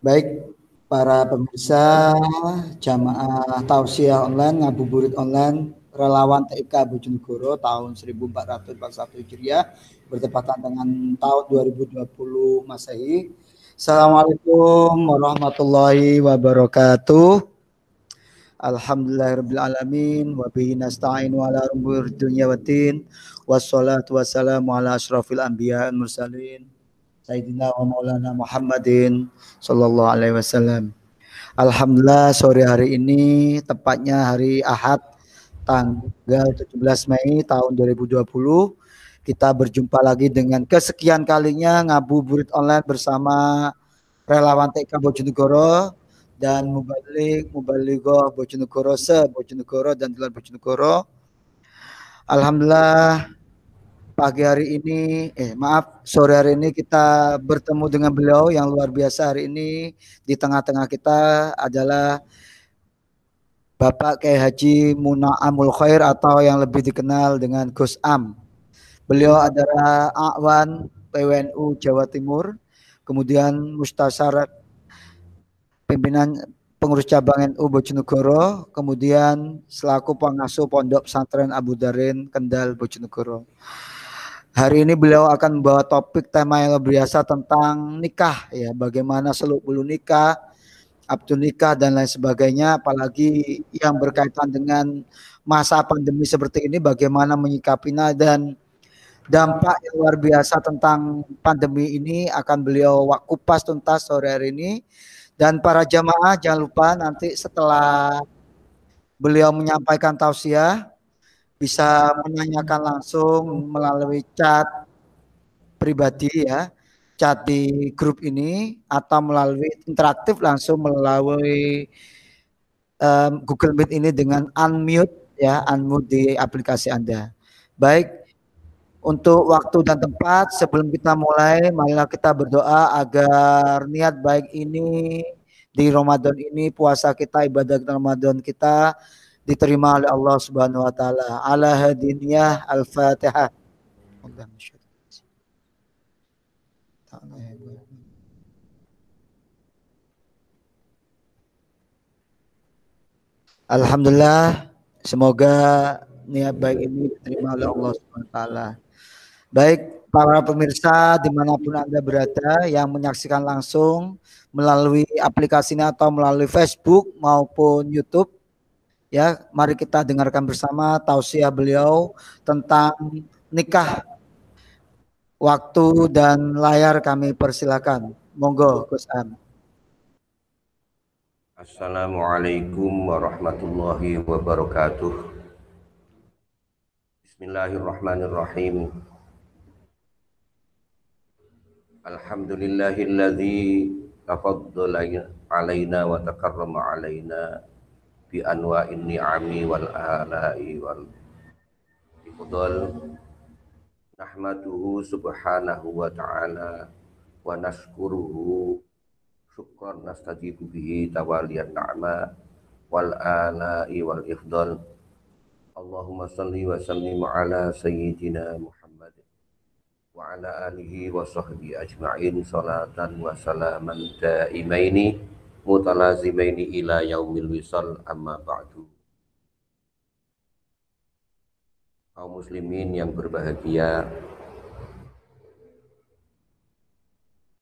Baik, para pemirsa jamaah tausiah online, ngabuburit online, relawan TIK Bojonegoro tahun 1441 Hijriah bertepatan dengan tahun 2020 Masehi. Assalamualaikum warahmatullahi wabarakatuh. Alhamdulillahirrahmanirrahim wa bihi nasta'inu ala umur dunya wa din wassalatu wassalamu ala asrafil anbiya mursalin Sayyidina wa Maulana Muhammadin Sallallahu Alaihi Wasallam. Alhamdulillah sore hari ini tepatnya hari Ahad tanggal 17 Mei tahun 2020 kita berjumpa lagi dengan kesekian kalinya ngabuburit online bersama relawan TK Bojonegoro dan Mubalik Mubaligo Bojonegoro se Bojonegoro dan Dilan Bojonegoro. Alhamdulillah pagi hari ini, eh maaf sore hari ini kita bertemu dengan beliau yang luar biasa hari ini di tengah-tengah kita adalah Bapak Kiai Haji Amul Khair atau yang lebih dikenal dengan Gus Am. Beliau adalah Awan PWNU Jawa Timur, kemudian Mustasar pimpinan pengurus cabang NU Bojonegoro, kemudian selaku pengasuh Pondok Pesantren Abu Darin Kendal Bojonegoro. Hari ini beliau akan membawa topik tema yang luar biasa tentang nikah ya, bagaimana seluk bulu nikah, abdu nikah dan lain sebagainya, apalagi yang berkaitan dengan masa pandemi seperti ini, bagaimana menyikapinya dan dampak yang luar biasa tentang pandemi ini akan beliau kupas tuntas sore hari ini. Dan para jamaah jangan lupa nanti setelah beliau menyampaikan tausiah, bisa menanyakan langsung melalui chat pribadi ya, chat di grup ini atau melalui interaktif langsung melalui um, Google Meet ini dengan unmute ya, unmute di aplikasi Anda. Baik, untuk waktu dan tempat sebelum kita mulai, marilah kita berdoa agar niat baik ini di Ramadan ini puasa kita ibadah Ramadan kita diterima oleh Allah Subhanahu wa taala. Ala hadiniyah Al-Fatihah. Alhamdulillah, semoga niat baik ini diterima oleh Allah Subhanahu wa taala. Baik, para pemirsa di mana pun Anda berada yang menyaksikan langsung melalui aplikasi ini atau melalui Facebook maupun YouTube, Ya, mari kita dengarkan bersama tausiah beliau tentang nikah. Waktu dan layar kami persilakan. Monggo, Gus Am. Assalamualaikum warahmatullahi wabarakatuh. Bismillahirrahmanirrahim. Alhamdulillahilladzi tafaddala alaina wa takarrama alaina bi anwa'in ni'ami wal ala'i wal ifdal nahmaduhu subhanahu wa ta'ala wa nashkuruhu. Syukran nastajibu bihi tawaliyan na'ma wal ala'i wal ifdal. Allahumma salli wa sallim ala sayyidina Muhammad wa ala alihi wa sahbihi ajma'in salatan wa salaman daimaini mutalazimaini ila yaumil wisal amma ba'du. Kaum muslimin yang berbahagia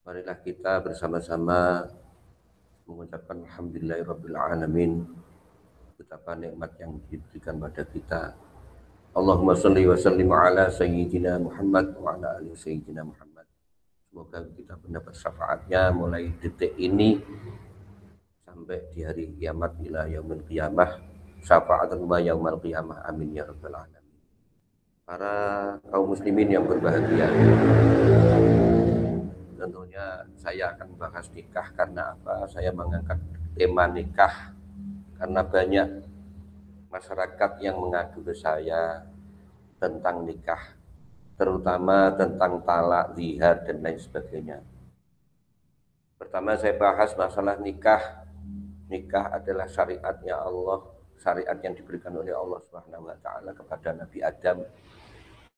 marilah kita bersama-sama mengucapkan alhamdulillahirabbil alamin betapa nikmat yang diberikan pada kita. Allahumma salli wa sallim ala sayyidina Muhammad wa ala ali sayyidina Muhammad. Semoga kita mendapat syafaatnya mulai detik ini sampai di hari kiamat ila yaumil qiyamah syafaatan wa yaumal qiyamah amin ya rabbal alamin. Para kaum muslimin yang berbahagia. Tentunya saya akan bahas nikah karena apa? Saya mengangkat tema nikah karena banyak masyarakat yang mengadu ke saya tentang nikah terutama tentang talak, lihat dan lain sebagainya. Pertama saya bahas masalah nikah nikah adalah syariatnya Allah, syariat yang diberikan oleh Allah Subhanahu wa taala kepada Nabi Adam.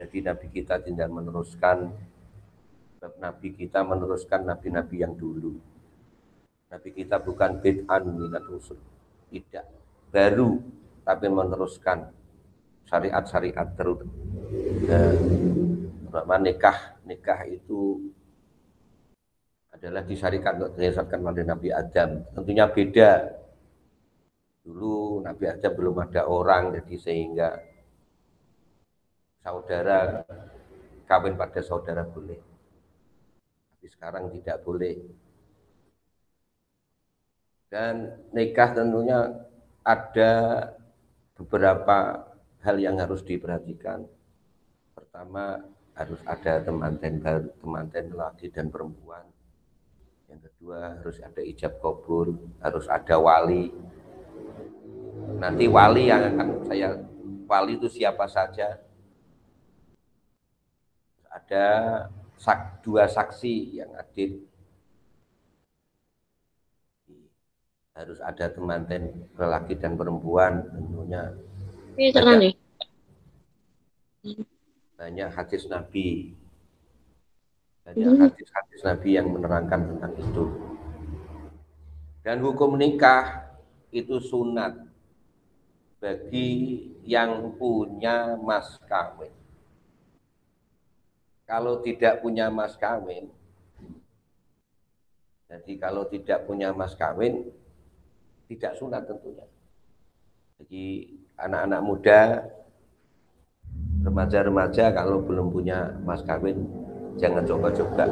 Jadi nabi kita tidak meneruskan nabi kita meneruskan nabi-nabi yang dulu. Nabi kita bukan bid'an minat usul. Tidak. Baru tapi meneruskan syariat-syariat terus. Nah, nikah nikah itu adalah disyarikan untuk disyariatkan oleh Nabi Adam. Tentunya beda. Dulu Nabi Adam belum ada orang, jadi sehingga saudara kawin pada saudara boleh. Tapi sekarang tidak boleh. Dan nikah tentunya ada beberapa hal yang harus diperhatikan. Pertama, harus ada temanten baru, temanten laki dan perempuan. Yang kedua, harus ada ijab kabul, harus ada wali. Nanti wali yang akan saya wali itu siapa saja? Ada sak, dua saksi yang adil harus ada temanten lelaki dan perempuan tentunya banyak, banyak hadis Nabi banyak hmm. hadis-hadis Nabi yang menerangkan tentang itu dan hukum nikah itu sunat bagi yang punya mas kawin kalau tidak punya mas kawin jadi kalau tidak punya mas kawin tidak sunat tentunya. Jadi anak-anak muda, remaja-remaja kalau belum punya mas kawin, jangan coba-coba.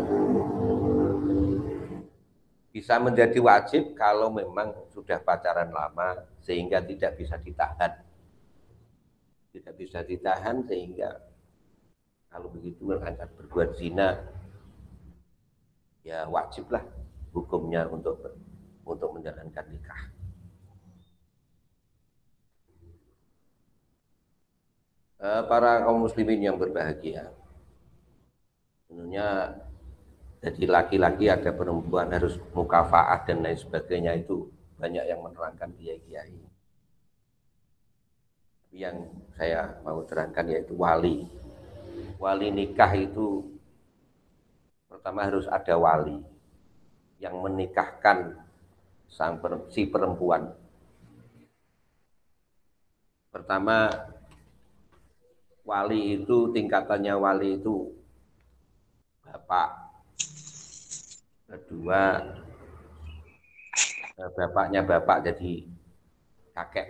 Bisa menjadi wajib kalau memang sudah pacaran lama sehingga tidak bisa ditahan. Tidak bisa ditahan sehingga kalau begitu akan berbuat zina, ya wajiblah hukumnya untuk untuk menjalankan nikah. Eh, para kaum muslimin yang berbahagia. Tentunya jadi laki-laki ada perempuan harus mukafaat dan lain sebagainya itu banyak yang menerangkan kiai-kiai. Yang saya mau terangkan yaitu wali. Wali nikah itu pertama harus ada wali yang menikahkan sang si perempuan. Pertama wali itu tingkatannya wali itu bapak kedua eh, bapaknya bapak jadi kakek.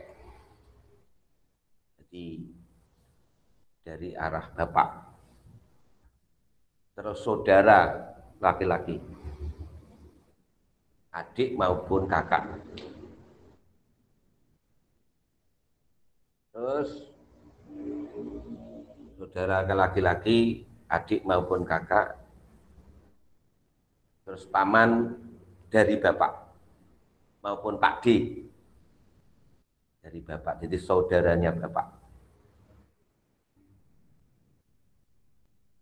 Jadi dari arah bapak. Terus saudara laki-laki adik maupun kakak. Terus saudara laki-laki, adik maupun kakak, terus paman dari bapak maupun Pak D dari bapak, jadi saudaranya bapak.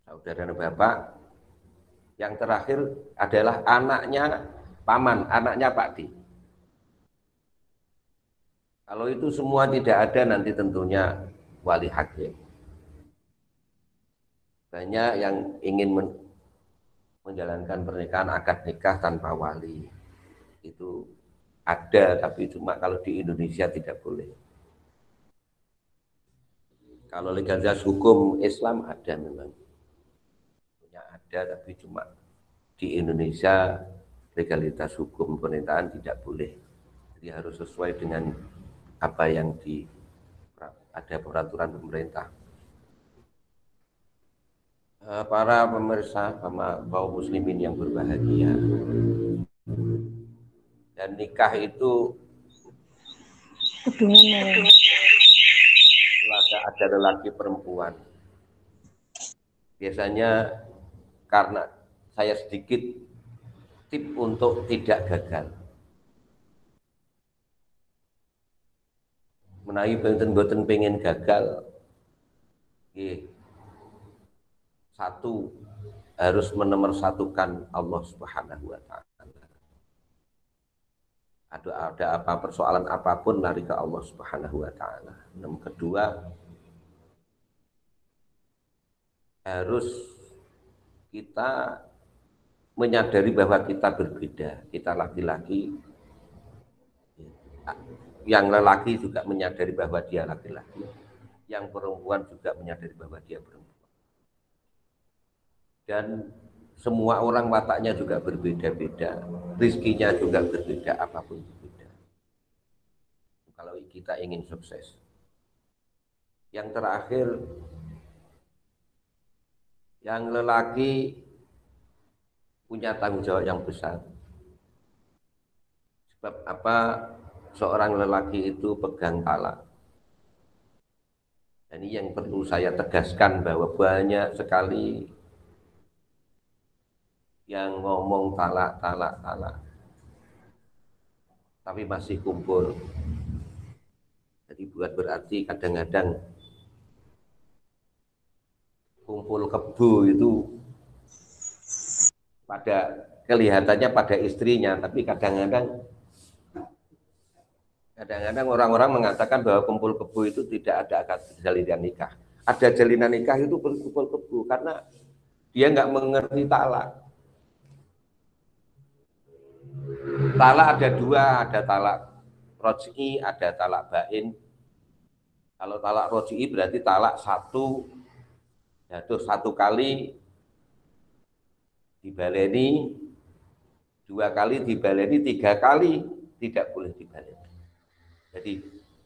Saudaranya bapak, yang terakhir adalah anaknya paman, anaknya Pak D. Kalau itu semua tidak ada nanti tentunya wali hakim banyak yang ingin menjalankan pernikahan akad nikah tanpa wali. Itu ada tapi cuma kalau di Indonesia tidak boleh. Kalau legalitas hukum Islam ada memang. Punya ada tapi cuma di Indonesia legalitas hukum pernikahan tidak boleh. Jadi harus sesuai dengan apa yang di ada peraturan pemerintah para pemirsa sama kaum muslimin yang berbahagia. Dan nikah itu ada, ada lelaki perempuan. Biasanya karena saya sedikit tip untuk tidak gagal. Menawi benten-benten pengen gagal, satu harus menomor-satukan Allah Subhanahu wa taala. Ada ada apa persoalan apa pun lari ke Allah Subhanahu wa taala. Yang kedua harus kita menyadari bahwa kita berbeda, kita laki-laki, yang lelaki juga menyadari bahwa dia laki-laki, yang perempuan juga menyadari bahwa dia perempuan. Dan semua orang wataknya juga berbeda-beda, rizkinya juga berbeda, apa pun berbeda. Kalau kita ingin sukses. Yang terakhir, yang lelaki punya tanggung jawab yang besar. Sebab apa? Seorang lelaki itu pegang talak. Dan ini yang perlu saya tegaskan bahwa banyak sekali yang ngomong talak, talak, talak. Tapi masih kumpul. Jadi buat berarti kadang-kadang kumpul kebu itu pada kelihatannya pada istrinya, tapi kadang-kadang kadang-kadang orang-orang mengatakan bahwa kumpul kebu itu tidak ada akad jalinan nikah. Ada jalinan nikah itu kumpul kebu karena dia nggak mengerti talak. Talak ada dua, ada talak roji, ada talak bain. Kalau talak roji berarti talak satu, jatuh satu kali dibaleni dua kali dibaleni tiga kali tidak boleh dibaleni. Jadi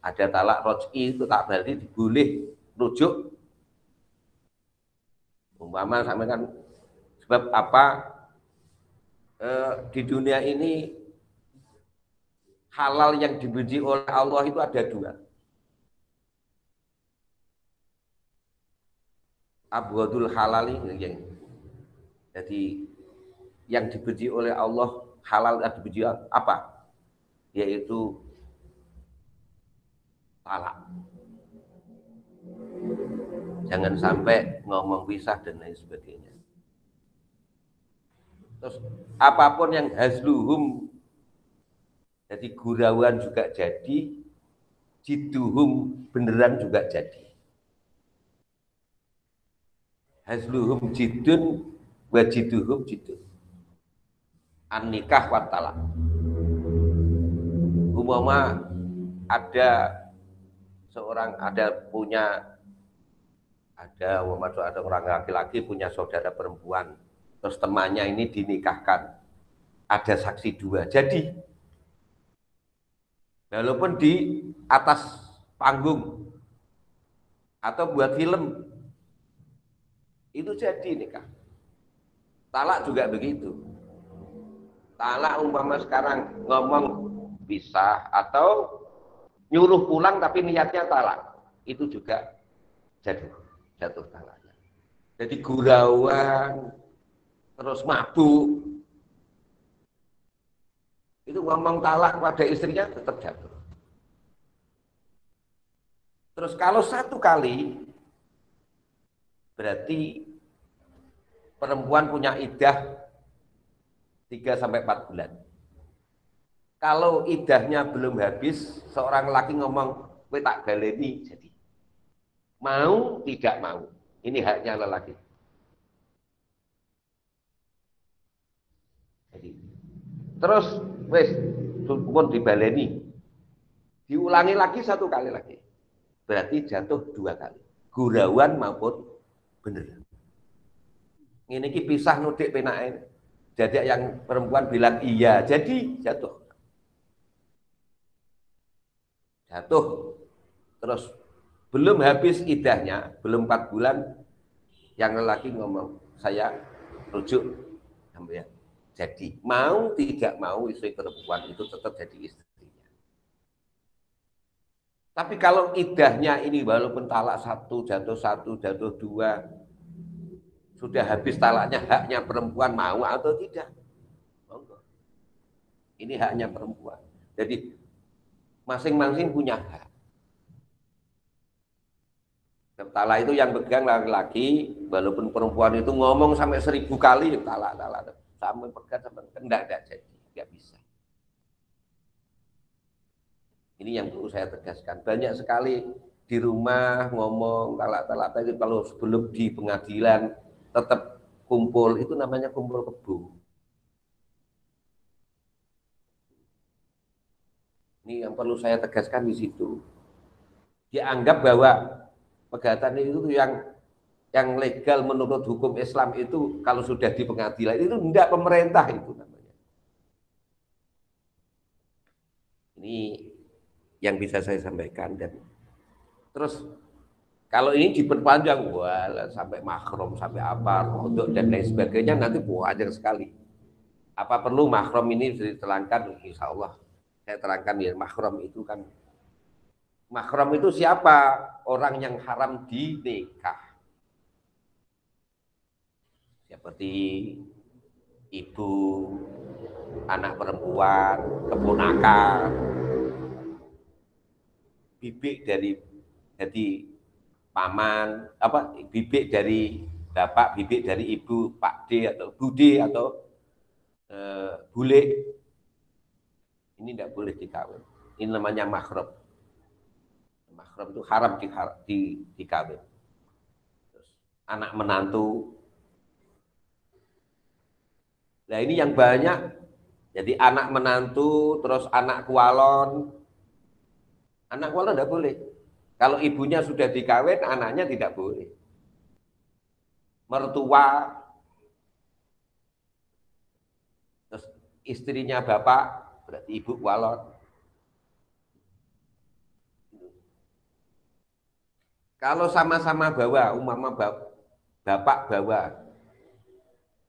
ada talak roji itu tak berarti boleh rujuk. Umpama sampai kan sebab apa e, di dunia ini halal yang dibenci oleh Allah itu ada dua abwadul halali yang jadi yang dibenci oleh Allah halal dan dibenci apa? Yaitu talak. Jangan sampai ngomong pisah dan lain sebagainya. Terus apa pun yang hasluhum jadi gurauan juga jadi, jiduhum beneran juga jadi. Hasluhum jidun wajiduhum jidun an nikah wa talak. Umama ada seorang ada punya ada umpama ada orang laki-laki punya saudara perempuan terus temannya ini dinikahkan. Ada saksi dua. Jadi walaupun di atas panggung atau buat film itu jadi nikah. Talak juga begitu. Talak umpama sekarang ngomong bisa atau nyuruh pulang tapi niatnya talak. Itu juga jatuh, jatuh talaknya. Jadi gurauan, terus mabuk, itu ngomong talak pada istrinya tetap jatuh. Terus kalau satu kali, berarti perempuan punya idah 3 sampai 4 bulan. Kalau idahnya belum habis, seorang laki ngomong, "Kowe tak baleni." Jadi mau tidak mau. Ini haknya lelaki. Jadi terus wes pun dibaleni. Diulangi lagi satu kali lagi. Berarti jatuh dua kali. Gurauan maupun bener. Ini pisah nudik penake. Jadi yang perempuan bilang iya, jadi jatuh. Jatuh. Terus belum habis idahnya, belum empat bulan, yang lelaki ngomong, saya rujuk. Ya. Jadi. Mau tidak mau istri perempuan itu tetap jadi istrinya. Tapi kalau idahnya ini walaupun talak satu, jatuh satu, jatuh dua, sudah habis talaknya haknya perempuan mau atau tidak? Ini haknya perempuan. Jadi masing-masing punya hak. Talak itu yang pegang laki-laki walaupun perempuan itu ngomong sampai seribu kali talak talak sama pekat sama enggak enggak jadi, enggak bisa. Ini yang perlu saya tegaskan. Banyak sekali di rumah ngomong talak-talak itu kalau sebelum di pengadilan tetap kumpul itu namanya kumpul kebu. Ini yang perlu saya tegaskan di situ. Dianggap bahwa pegatan itu yang yang legal menurut hukum Islam itu kalau sudah di pengadilan itu tidak pemerintah itu namanya. Ini yang bisa saya sampaikan dan terus kalau ini diperpanjang wah sampai makrom sampai apa untuk dan lain sebagainya nanti banyak sekali. Apa perlu makrom ini bisa diterangkan? Insya Allah saya terangkan ya makrom itu kan makrom itu siapa orang yang haram di nikah seperti ibu anak perempuan keponakan bibik dari jadi paman apa bibik dari bapak bibik dari ibu pak D atau bude atau e, bule ini tidak boleh dikawin. Ini namanya makhrab. Makhrab itu haram di, di, dikawin. Anak menantu. Nah ini yang banyak. Jadi anak menantu, terus anak kualon. Anak kualon tidak boleh. Kalau ibunya sudah dikawin, anaknya tidak boleh. Mertua, terus istrinya bapak berarti ibu walon. Kalau sama-sama bawa, umama bapak bawa,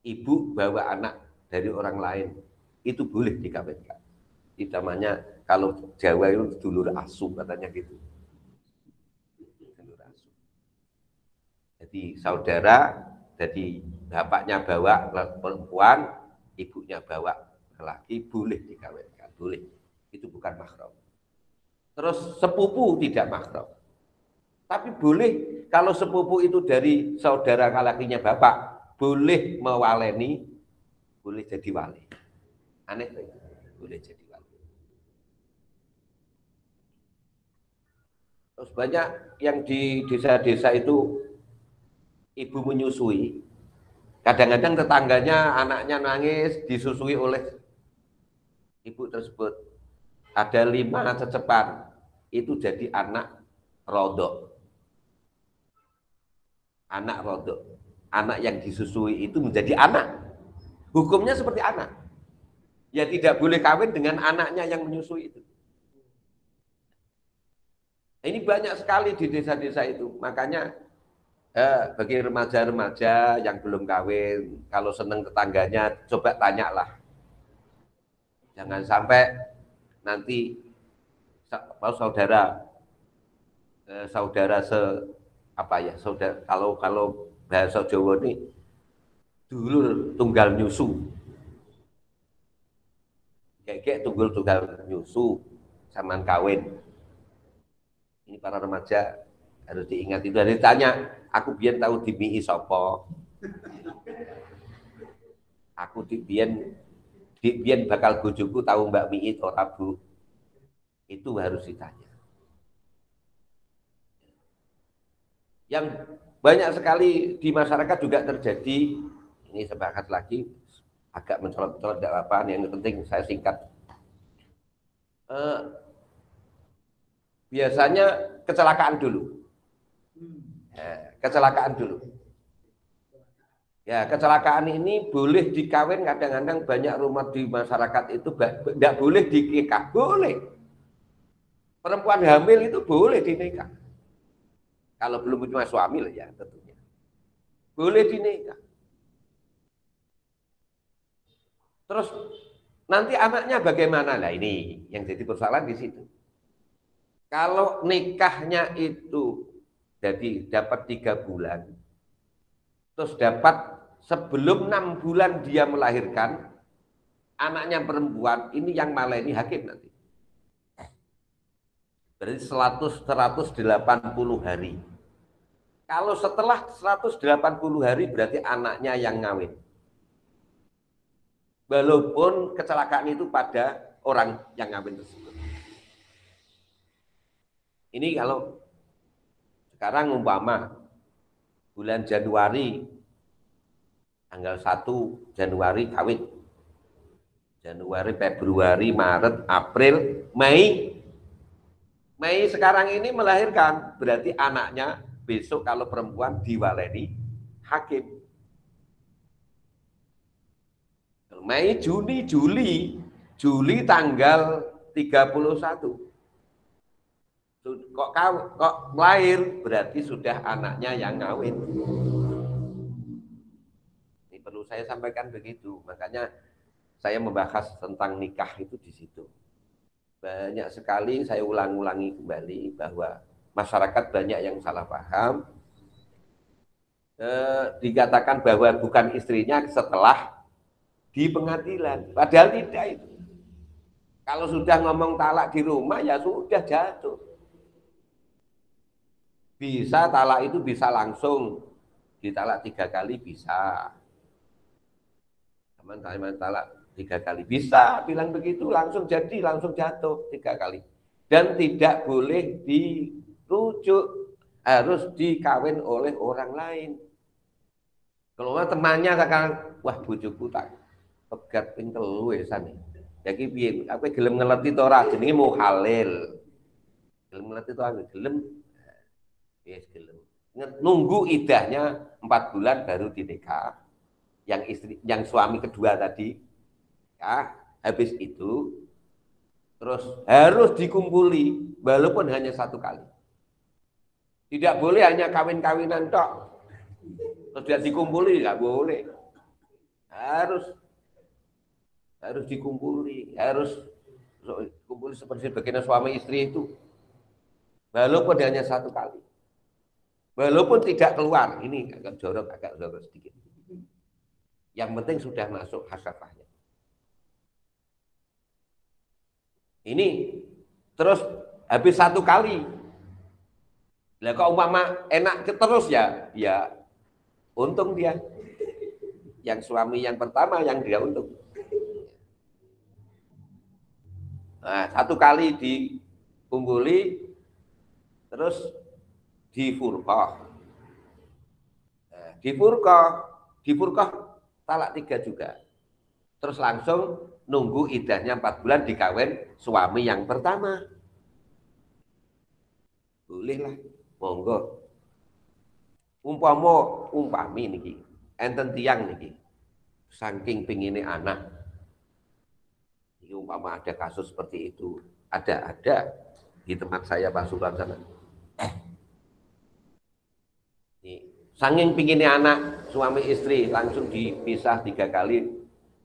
ibu bawa anak dari orang lain, itu boleh dikawinkan. Itu namanya kalau Jawa itu dulur asu katanya gitu. Dulur asu. Jadi saudara, jadi bapaknya bawa perempuan, ibunya bawa laki boleh dikawinkan, boleh. Itu bukan mahram. Terus sepupu tidak mahram. Tapi boleh kalau sepupu itu dari saudara lakinya bapak, boleh mewaleni, boleh jadi wali. Aneh boleh jadi wali. Terus banyak yang di desa-desa itu ibu menyusui, kadang-kadang tetangganya anaknya nangis disusui oleh ibu tersebut. Ada lima cecepan. Itu jadi anak rodok. Anak rodok. Anak yang disusui itu menjadi anak hukumnya seperti anak. Ya tidak boleh kawin dengan anaknya yang menyusui itu. Ini banyak sekali di desa-desa itu. Makanya eh, bagi remaja-remaja yang belum kawin kalau seneng tetangganya coba tanyalah. Jangan sampai nanti saudara eh, saudara se apa ya saudara kalau kalau bahasa Jawa ini dulu tunggal nyusu kayak kayak tunggal nyusu saman kawin ini para remaja harus diingat itu dari tanya aku biar tahu di mi sopo aku di biar biar bakal bojoku tahu Mbak Miit ora Bu. Itu harus ditanya. Yang banyak sekali di masyarakat juga terjadi ini sepakat lagi agak mencolot-colot tidak apa yang penting saya singkat. Eh, biasanya kecelakaan dulu. Eh, kecelakaan dulu Ya, kecelakaan ini boleh dikawin kadang-kadang banyak rumah di masyarakat itu tidak boleh dinikah, boleh. Perempuan hamil itu boleh dinikah. Kalau belum punya suami lah ya tentunya. Boleh dinikah. Terus nanti anaknya bagaimana? Nah ini yang jadi persoalan di situ. Kalau nikahnya itu jadi dapat tiga bulan, terus dapat sebelum enam bulan dia melahirkan anaknya perempuan ini yang malah ini hakim nanti berarti 100 180 hari kalau setelah 180 hari berarti anaknya yang ngawin walaupun kecelakaan itu pada orang yang ngawin tersebut ini kalau sekarang umpama bulan Januari tanggal 1 Januari kawin. Januari, Februari, Maret, April, Mei Mei sekarang ini melahirkan, berarti anaknya besok kalau perempuan diwaleni hakim. Mei, Juni, Juli, Juli tanggal 31. Kok kau kok lahir berarti sudah anaknya yang ngawin. Ini perlu saya sampaikan begitu. Makanya saya membahas tentang nikah itu di situ. Banyak sekali saya ulang-ulangi kembali bahwa masyarakat banyak yang salah paham. Eh, dikatakan bahwa bukan istrinya setelah di pengadilan. Padahal tidak itu. Kalau sudah ngomong talak di rumah ya sudah jatuh. Bisa talak itu bisa langsung ditalak tiga kali bisa. Teman-teman talak tiga kali bisa bilang begitu langsung jadi langsung jatuh tiga kali dan tidak boleh dirujuk harus dikawin oleh orang lain. Kalau temannya sekarang wah bujuku tak pegat ping telu sani. Ya ki piye? Aku gelem ngeleti to ora jenenge halil. Gelem ngeleti to aku gelem. Yes gelem. Nunggu idahnya empat bulan baru dinikah. Yang istri, yang suami kedua tadi, ya habis itu terus harus dikumpuli walaupun hanya satu kali. Tidak boleh hanya kawin-kawinan tok. Terus dia dikumpuli nggak boleh. Harus harus dikumpuli, harus kumpuli seperti bagaimana suami istri itu. Walaupun hanya satu kali. Walaupun tidak keluar, ini agak jorok, agak jorok sedikit. Yang penting sudah masuk hasratnya. Ini terus habis satu kali. Lah kok umpama enak terus ya, ya untung dia. Yang suami yang pertama yang dia untung. Nah, satu kali dikumpuli, terus di furqah. Nah, di furqah, di furqah talak tiga juga. Terus langsung nunggu idahnya empat bulan dikawin suami yang pertama. Bolehlah, monggo. Umpama umpami niki, enten tiang niki. Saking pingine anak umpama ada kasus seperti itu, ada ada. Di tempat saya pasukan sana. Nih, sanging pinginnya anak suami istri langsung dipisah tiga kali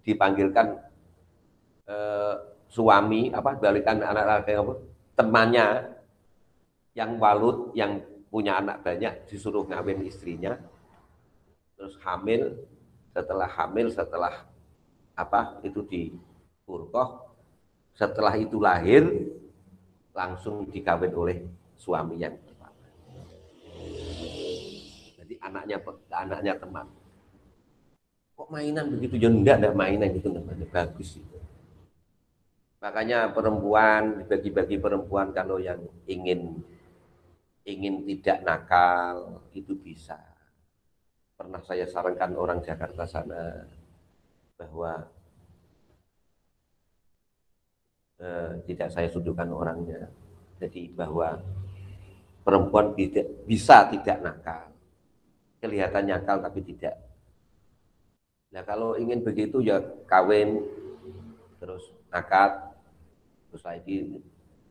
dipanggilkan eh, suami apa balikan anak laki apa temannya yang walut yang punya anak banyak disuruh ngawin istrinya. Terus hamil setelah hamil setelah apa itu di Furqah setelah itu lahir langsung dikawin oleh suami yang pertama. Jadi anaknya anaknya teman. Kok mainan begitu? Ya enggak, enggak mainan gitu namanya. Bagus itu. Makanya perempuan bagi-bagi perempuan kalau yang ingin ingin tidak nakal itu bisa. Pernah saya sarankan orang Jakarta sana bahwa eh, tidak saya sudutkan orangnya. Jadi bahwa perempuan bisa tidak nakal. Kelihatan nakal tapi tidak. Nah kalau ingin begitu ya kawin, terus akad, terus lagi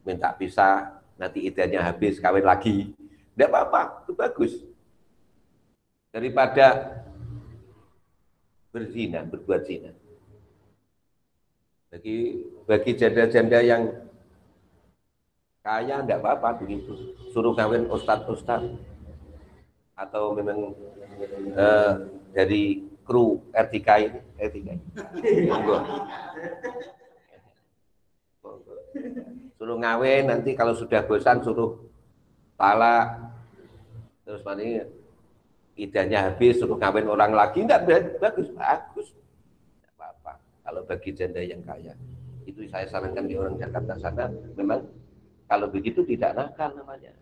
minta pisah, nanti idenya habis, kawin lagi. Tidak apa-apa, itu bagus. Daripada berzina, berbuat zina. Bagi bagi janda-janda yang kaya enggak apa-apa begitu. Suruh kawin ustad-ustad. Atau memang uh, dari kru RTK ini, RTK. Suruh ngawin nanti kalau sudah bosan suruh talak terus mana idahnya habis suruh ngawin orang lagi enggak bagus bagus kalau bagi janda yang kaya. Itu saya sarankan di orang Jakarta sana, memang kalau begitu tidak nakal namanya.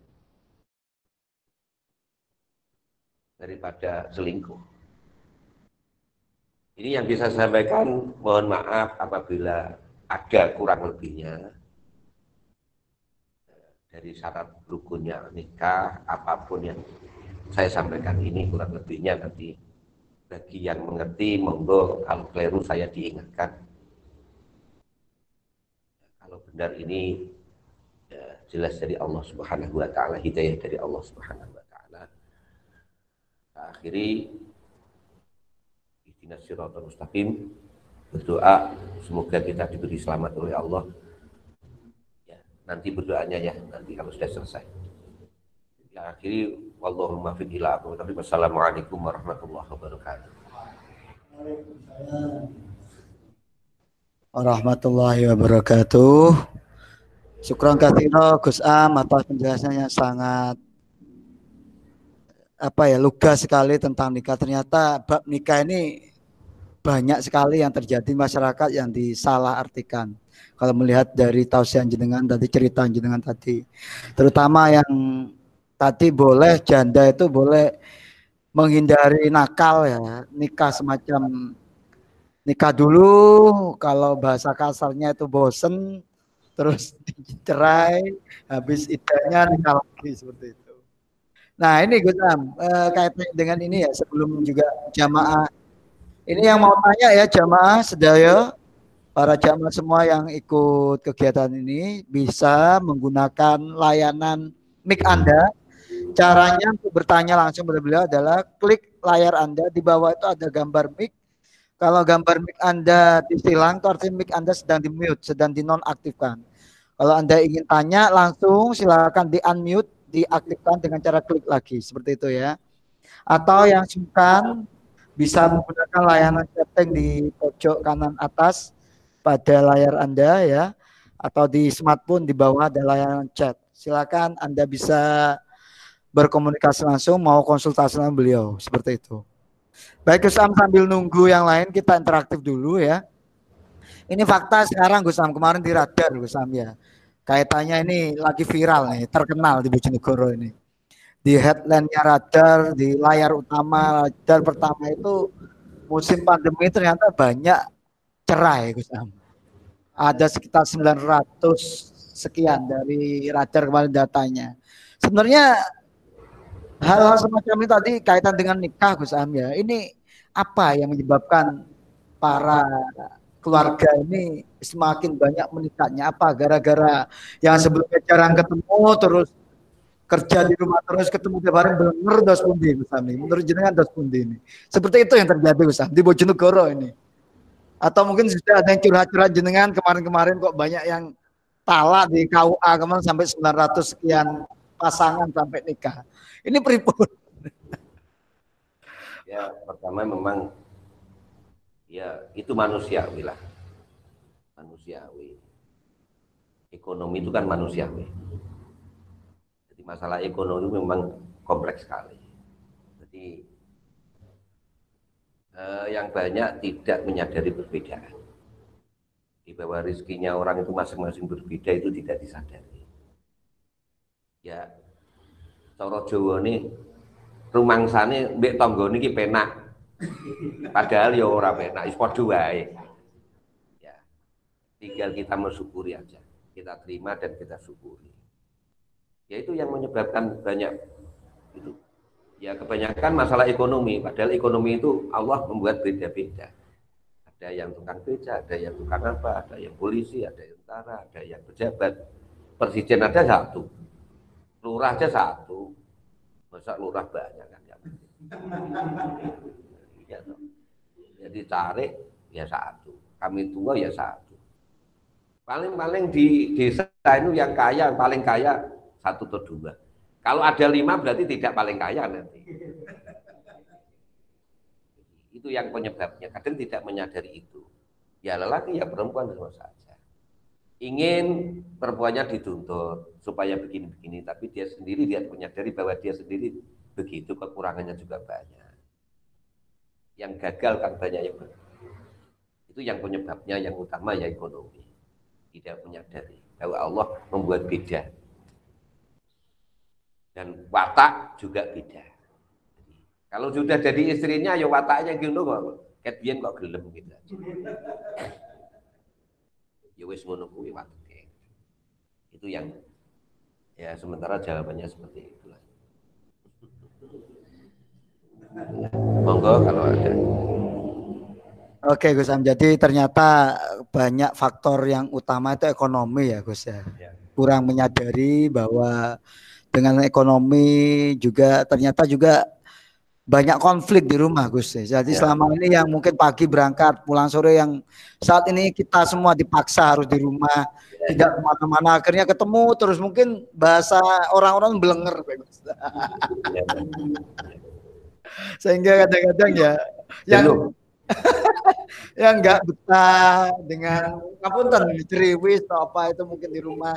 Daripada selingkuh. Ini yang bisa saya sampaikan, mohon maaf apabila ada kurang lebihnya. dari syarat rukunnya nikah apa pun yang saya sampaikan ini kurang lebihnya nanti bagi yang mengerti monggo kalau keliru saya diingatkan. Kalau benar ini ya, jelas dari Allah Subhanahu wa taala hidayah dari Allah Subhanahu wa taala. Akhiri ihdinas siratal mustaqim. Berdoa semoga kita diberi selamat oleh Allah. Nanti berdoanya ya nanti kalau sudah selesai. Ya akhiri wallahu muwaffiq ila Wassalamualaikum warahmatullahi wabarakatuh. Warahmatullahi wabarakatuh. Syukran kathiro Gus Am atas penjelasannya sangat apa ya lugas sekali tentang nikah. Ternyata bab nikah ini banyak sekali yang terjadi masyarakat yang disalah artikan kalau melihat dari tausiah jenengan tadi cerita jenengan tadi terutama yang tadi boleh janda itu boleh menghindari nakal ya nikah semacam nikah dulu kalau bahasa kasarnya itu bosen terus cerai habis idahnya nikah lagi seperti itu nah ini Gus Am eh, kaitannya dengan ini ya sebelum juga jamaah ini yang mau tanya ya jamaah sedaya para jamaah semua yang ikut kegiatan ini bisa menggunakan layanan mic Anda. Caranya untuk bertanya langsung pada beliau adalah klik layar Anda di bawah itu ada gambar mic. Kalau gambar mic Anda disilang, itu artinya mic Anda sedang di mute, sedang dinonaktifkan. Kalau Anda ingin tanya langsung silakan di unmute, diaktifkan dengan cara klik lagi seperti itu ya. Atau yang sungkan bisa menggunakan layanan chatting di pojok kanan atas pada layar Anda ya atau di smartphone di bawah ada layanan chat. Silakan Anda bisa berkomunikasi langsung mau konsultasi dengan beliau seperti itu. Baik Gus Am sambil nunggu yang lain kita interaktif dulu ya. Ini fakta sekarang Gus Am kemarin di radar Gus Am ya. Kaitannya ini lagi viral nih, terkenal di Bojonegoro ini. Di headline-nya radar, di layar utama radar pertama itu musim pandemi ternyata banyak cerai Gus Am. Ada sekitar 900 sekian dari radar kemarin datanya. Sebenarnya hal-hal semacam ini tadi kaitan dengan nikah Gus Am ya. Ini apa yang menyebabkan para keluarga ini semakin banyak menikahnya apa gara-gara yang sebelumnya jarang ketemu terus kerja di rumah terus ketemu tiap hari bener dos pundi Gus Am menurut jenengan dos pundi ini seperti itu yang terjadi Gus Am di Bojonegoro ini atau mungkin sudah ada yang curhat-curhat jenengan kemarin-kemarin kok banyak yang talak di KUA kemarin sampai 900 sekian pasangan sampai nikah. Ini pripun? Ya, pertama memang ya itu manusiawi lah. Manusiawi. Ekonomi itu kan manusiawi. Jadi masalah ekonomi memang kompleks sekali. Jadi eh, yang banyak tidak menyadari perbedaan. Di bawah rizkinya orang itu masing-masing berbeda itu tidak disadari. Ya, coro Jawa ini rumangsane mbek tangga niki penak. Padahal ya ora penak, wis padha wae. Ya. Tinggal kita mensyukuri aja. Kita terima dan kita syukuri. Ya itu yang menyebabkan banyak itu ya kebanyakan masalah ekonomi padahal ekonomi itu Allah membuat beda-beda ada yang tukang beca ada yang tukang apa ada yang polisi ada yang tentara ada yang pejabat presiden ada satu lurah aja satu masa lurah banyak kan ya, ya jadi tarik ya satu kami tua ya satu paling-paling di desa itu yang kaya paling kaya satu atau dua kalau ada lima berarti tidak paling kaya nanti. Itu yang penyebabnya. Kadang tidak menyadari itu. Ya lelaki ya perempuan sama saja. Ingin perempuannya dituntut supaya begini-begini, tapi dia sendiri dia menyadari bahwa dia sendiri begitu kekurangannya juga banyak. Yang gagal kan banyak yang itu yang penyebabnya yang utama ya ekonomi. Tidak menyadari bahwa Allah membuat beda dan watak juga beda. Kalau sudah jadi istrinya ya wataknya gitu kok. Ket kok gelem gitu. Ya wis ngono kuwi watake. Itu yang Ya, sementara jawabannya seperti itulah. Monggo kalau ada. Oke Gus Am, jadi ternyata banyak faktor yang utama itu ekonomi ya Gus ya. ya. Kurang menyadari bahwa dengan ekonomi juga ternyata juga banyak konflik di rumah Gus. Jadi ya. selama ini yang mungkin pagi berangkat, pulang sore yang saat ini kita semua dipaksa harus di rumah, ya, tidak ke mana-mana, akhirnya ketemu terus mungkin bahasa orang-orang belenger. Ya, Sehingga kadang-kadang ya yang yang nggak betah dengan ngapunten ceriwis atau apa itu mungkin di rumah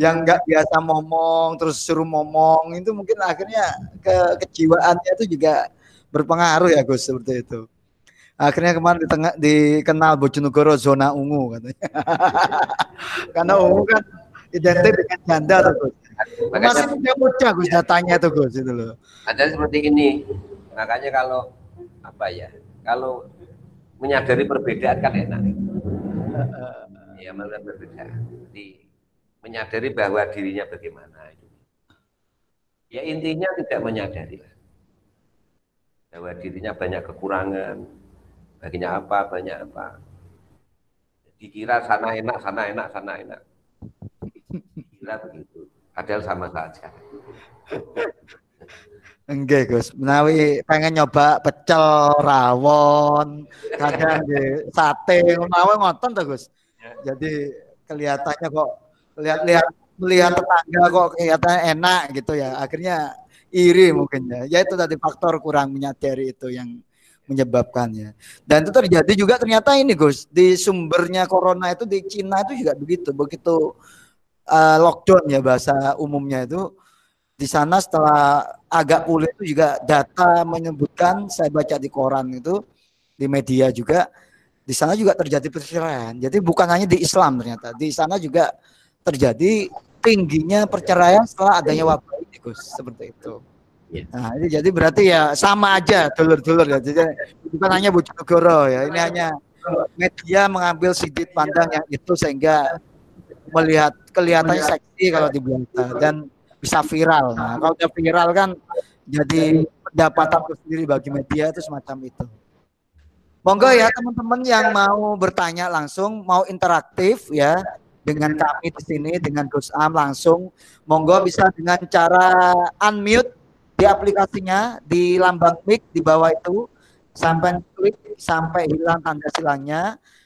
yang nggak biasa ngomong terus suruh ngomong itu mungkin akhirnya ke kejiwaannya itu juga berpengaruh ya Gus seperti itu. Akhirnya kemarin di tengah dikenal Bojonegoro zona ungu katanya. Karena ungu kan identik dengan janda tuh Gus. Masih punya muda Gus datanya tuh Gus itu loh. Ada seperti ini. Makanya kalau apa ya? Kalau menyadari perbedaan kan enak. Ya melihat perbedaan. Menyadari bahwa dirinya bagaimana itu. Ya intinya tidak menyadari bahwa dirinya banyak kekurangan, baginya apa, banyak apa. Dikira sana enak, sana enak, sana enak. Dikira begitu. Padahal sama saja. Enggak Gus, menawi pengen nyoba pecel, rawon, kadang sate, menawi ngoten tuh Gus. Ya. Jadi kelihatannya kok lihat-lihat melihat tetangga kok kelihatannya enak gitu ya. Akhirnya iri mungkin ya. Ya itu tadi faktor kurang menyadari itu yang menyebabkannya. Dan itu terjadi juga ternyata ini Gus, di sumbernya corona itu di Cina itu juga begitu. Begitu uh, lockdown ya bahasa umumnya itu di sana setelah agak pulih itu juga data menyebutkan saya baca di koran itu di media juga di sana juga terjadi perceraian. Jadi bukan hanya di Islam ternyata di sana juga terjadi tingginya perceraian setelah adanya wabah ini Gus seperti itu. Iya. Nah, ini jadi berarti ya sama aja dulur-dulur ya. Jadi bukan hanya Bojonegoro ya. Ini hanya media mengambil sudut pandang yang itu sehingga melihat kelihatannya seksi kalau di Belanda dan bisa viral. Nah, kalau udah viral kan jadi pendapatan sendiri bagi media itu semacam itu. Monggo ya teman-teman yang mau bertanya langsung, mau interaktif ya dengan kami di sini dengan Gus Am langsung, monggo bisa dengan cara unmute di aplikasinya di lambang mic di bawah itu sampai klik sampai hilang tanda silangnya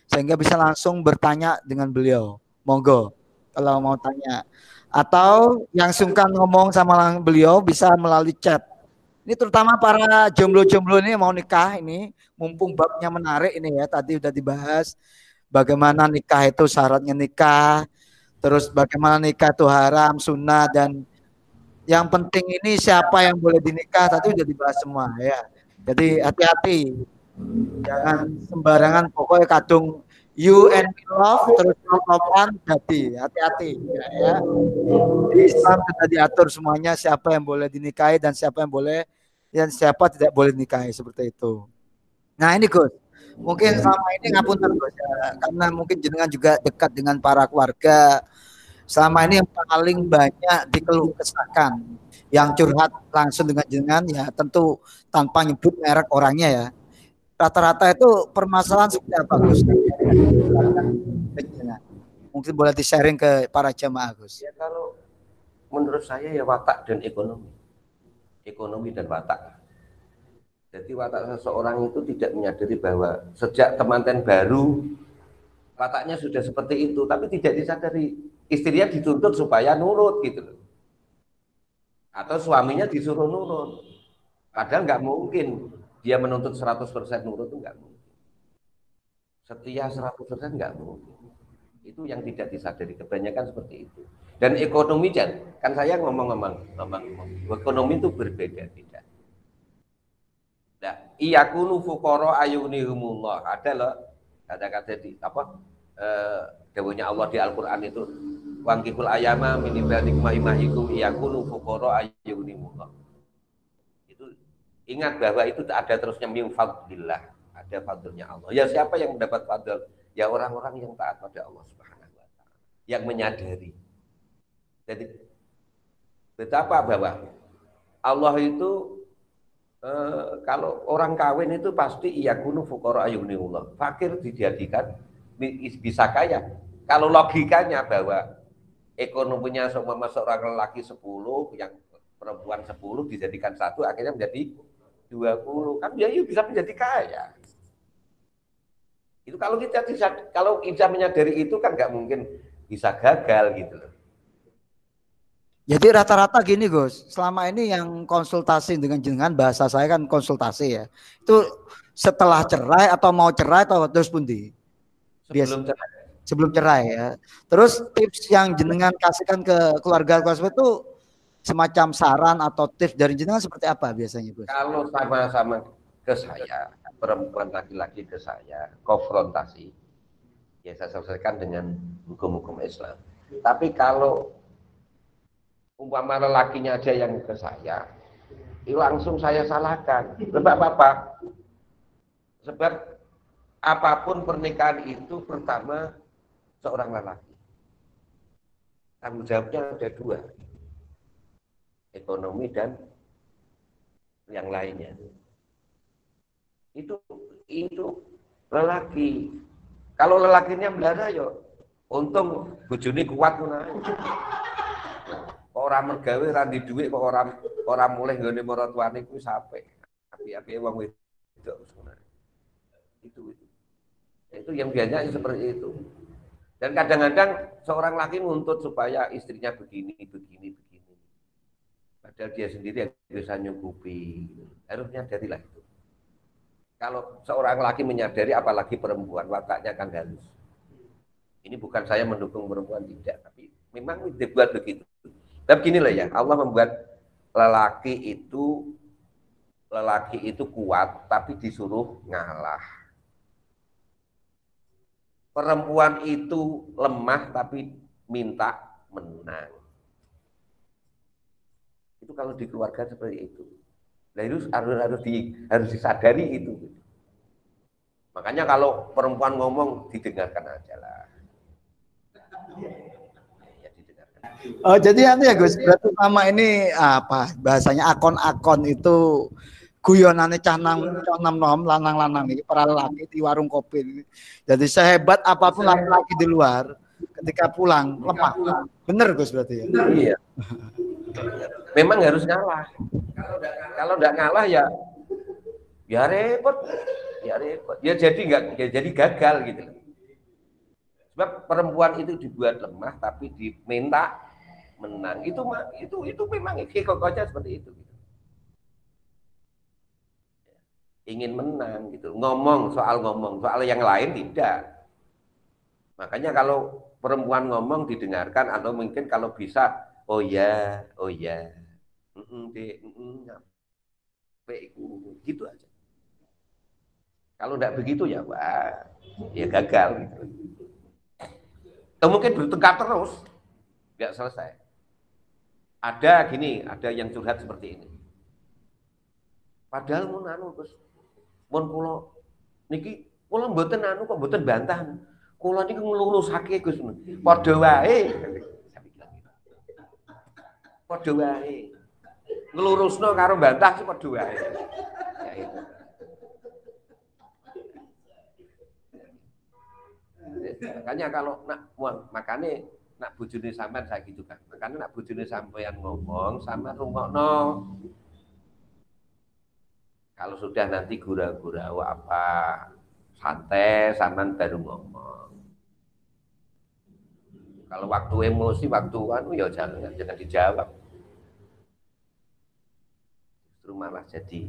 sehingga bisa langsung bertanya dengan beliau. Monggo kalau mau tanya atau yang sungkan ngomong sama beliau bisa melalui chat. Ini terutama para jomblo-jomblo ini mau nikah ini, mumpung babnya menarik ini ya, tadi udah dibahas bagaimana nikah itu syaratnya nikah, terus bagaimana nikah itu haram, sunnah dan yang penting ini siapa yang boleh dinikah tadi udah dibahas semua ya. Jadi hati-hati, jangan sembarangan pokoknya kadung you and me love terus love lovean jadi hati-hati ya, ya. Islam sudah diatur semuanya siapa yang boleh dinikahi dan siapa yang boleh dan siapa tidak boleh dinikahi seperti itu. Nah ini Gus, mungkin selama ini ngapunten Gus ya, karena mungkin jenengan juga dekat dengan para keluarga. Selama ini yang paling banyak dikeluh kesahkan yang curhat langsung dengan jenengan ya tentu tanpa nyebut merek orangnya ya rata-rata itu permasalahan seperti apa Gus? Mungkin boleh di-sharing ke para jemaah Gus. Ya kalau menurut saya ya watak dan ekonomi. Ekonomi dan watak. Jadi watak seseorang itu tidak menyadari bahwa sejak temanten baru wataknya sudah seperti itu, tapi tidak disadari istrinya dituntut supaya nurut gitu loh. Atau suaminya disuruh nurut. Padahal nggak mungkin dia menuntut 100% nurut itu enggak mungkin. Setia 100% enggak mungkin. Itu yang tidak disadari kebanyakan seperti itu. Dan ekonomi kan saya ngomong-ngomong ngomong, ekonomi itu berbeda-beda. Nah, iyakunu fuqara ayunihumullah. Ada loh kata-kata di apa eh, Allah di Al-Qur'an itu wangkihul ayama min ibadikum imahikum iyakunu fuqara ayunihumullah Ingat bahwa itu ada terusnya min fadlillah, ada fadlnya Allah. Ya siapa yang mendapat fadl? Ya orang-orang yang taat pada Allah Subhanahu wa taala, yang menyadari. Jadi Betapa bahwa Allah itu eh, kalau orang kawin itu pasti iya kunu fukara ayuniullah. Fakir dijadikan bisa kaya. Kalau logikanya bahwa ekonominya semua seorang lelaki 10 yang perempuan 10 dijadikan satu akhirnya menjadi 20 kan dia bisa menjadi kaya itu kalau kita bisa kalau kita menyadari itu kan nggak mungkin bisa gagal gitu loh jadi rata-rata gini Gus, selama ini yang konsultasi dengan jenengan bahasa saya kan konsultasi ya. Itu setelah cerai atau mau cerai atau terus pundi? Sebelum cerai sebelum cerai ya. Terus tips yang jenengan kasihkan ke keluarga keluarga itu semacam saran atau tips dari jenengan seperti apa biasanya, Gus? Kalau sama-sama ke saya, perempuan laki-laki ke saya, konfrontasi, ya saya selesaikan dengan hukum-hukum Islam. Tapi kalau umpama lelakinya aja yang ke saya, langsung saya salahkan. Sebab apa? Sebab apa pun pernikahan itu pertama seorang lelaki. Tanggung jawabnya ada dua. Ekonomi dan yang lainnya. Itu itu lelaki. Kalau lelakinya belara yo untung bojone kuat ngono Kok ora mergawe ra di dhuwit kok ora ora mulih nggone maratuane kuwi sampe. Api-api wong wedok itu itu. Itu yang biasanya seperti itu. Dan kadang-kadang seorang laki nuntut supaya istrinya begini, begini, begini. Padahal dia sendiri yang bisa nyukupi. Harusnya jadilah itu. Kalau seorang laki menyadari, apalagi perempuan, wataknya akan halus. Ini bukan saya mendukung perempuan, tidak. Tapi memang dibuat begitu. Tapi gini lah ya, Allah membuat lelaki itu lelaki itu kuat, tapi disuruh ngalah perempuan itu lemah tapi minta menang. Itu kalau di keluarga seperti itu. Nah itu harus harus di harus disadari itu. Makanya kalau perempuan ngomong didengarkan aja lah. Oh jadi nanti ya Gus, berarti sama ini apa bahasanya akon-akon itu guyonane cah nang nom nom lanang-lanang ini para laki di warung kopi ini. Jadi sehebat apa pun laki-laki di luar ketika pulang lemah. Bener Gus berarti ya. Iya. Memang harus ngalah. Kalau enggak ngalah ya ya repot. Ya repot. Ya jadi enggak ya jadi gagal gitu. Sebab perempuan itu dibuat lemah tapi diminta menang. Itu itu itu memang kokohnya seperti itu ingin menang gitu. Ngomong soal ngomong, soal yang lain tidak. Makanya kalau perempuan ngomong didengarkan atau mungkin kalau bisa oh ya, oh ya. Gitu aja. Kalau tidak begitu ya wah, ya gagal gitu. Atau mungkin bertengkar terus, nggak selesai. Ada gini, ada yang curhat seperti ini. Padahal mau nanu terus Mun kula niki kula mboten anu kok mboten bantah. Kula niki nglurusake Gus. Padha wae. Padha wae. Nglurusno karo bantah sih padha wae. Ya itu. Makanya kalau nak makanya nak bujuni sampean gitu kan. Makanya nak bujuni sampean ngomong sama rungokno. Kalau sudah nanti gurau-gurau apa santai saman baru ngomong. Kalau waktu emosi, waktu anu ya jangan jangan dijawab. Justru malah jadi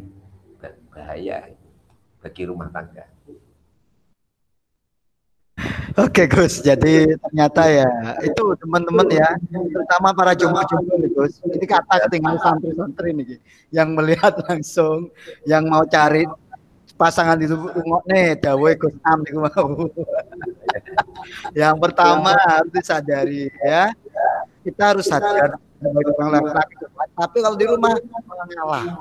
bahaya bagi rumah tangga. Oke Gus, jadi ternyata ya itu teman-teman ya, terutama para jumlah-jumlah nih Gus. Ini kata ketinggalan santri-santri nih, yang melihat langsung, yang mau cari pasangan itu nih, dawe Gus Am nih mau. yang pertama harus disadari ya, kita harus sadar orang laki-laki. Tapi kalau di rumah mengalah.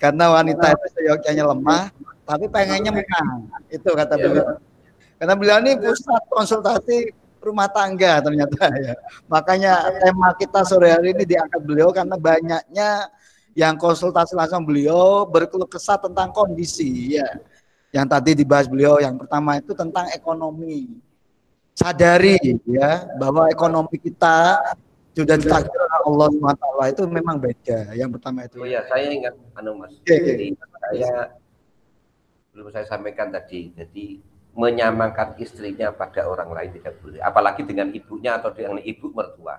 Karena wanita itu seyogyanya lemah, tapi pengennya menang. Itu kata beliau. Karena beliau ini pusat konsultasi rumah tangga ternyata ya. Makanya tema kita sore hari ini diangkat beliau karena banyaknya yang konsultasi langsung beliau berkeluh kesah tentang kondisi ya. Yang tadi dibahas beliau yang pertama itu tentang ekonomi. Sadari ya bahwa ekonomi kita sudah ditakdir Allah SWT itu memang beda. Yang pertama itu. Oh ya, saya ingat anu Mas. Okay, Jadi saya belum saya sampaikan tadi. Jadi menyamakan istrinya pada orang lain tidak boleh. Apalagi dengan ibunya atau dengan ibu mertua.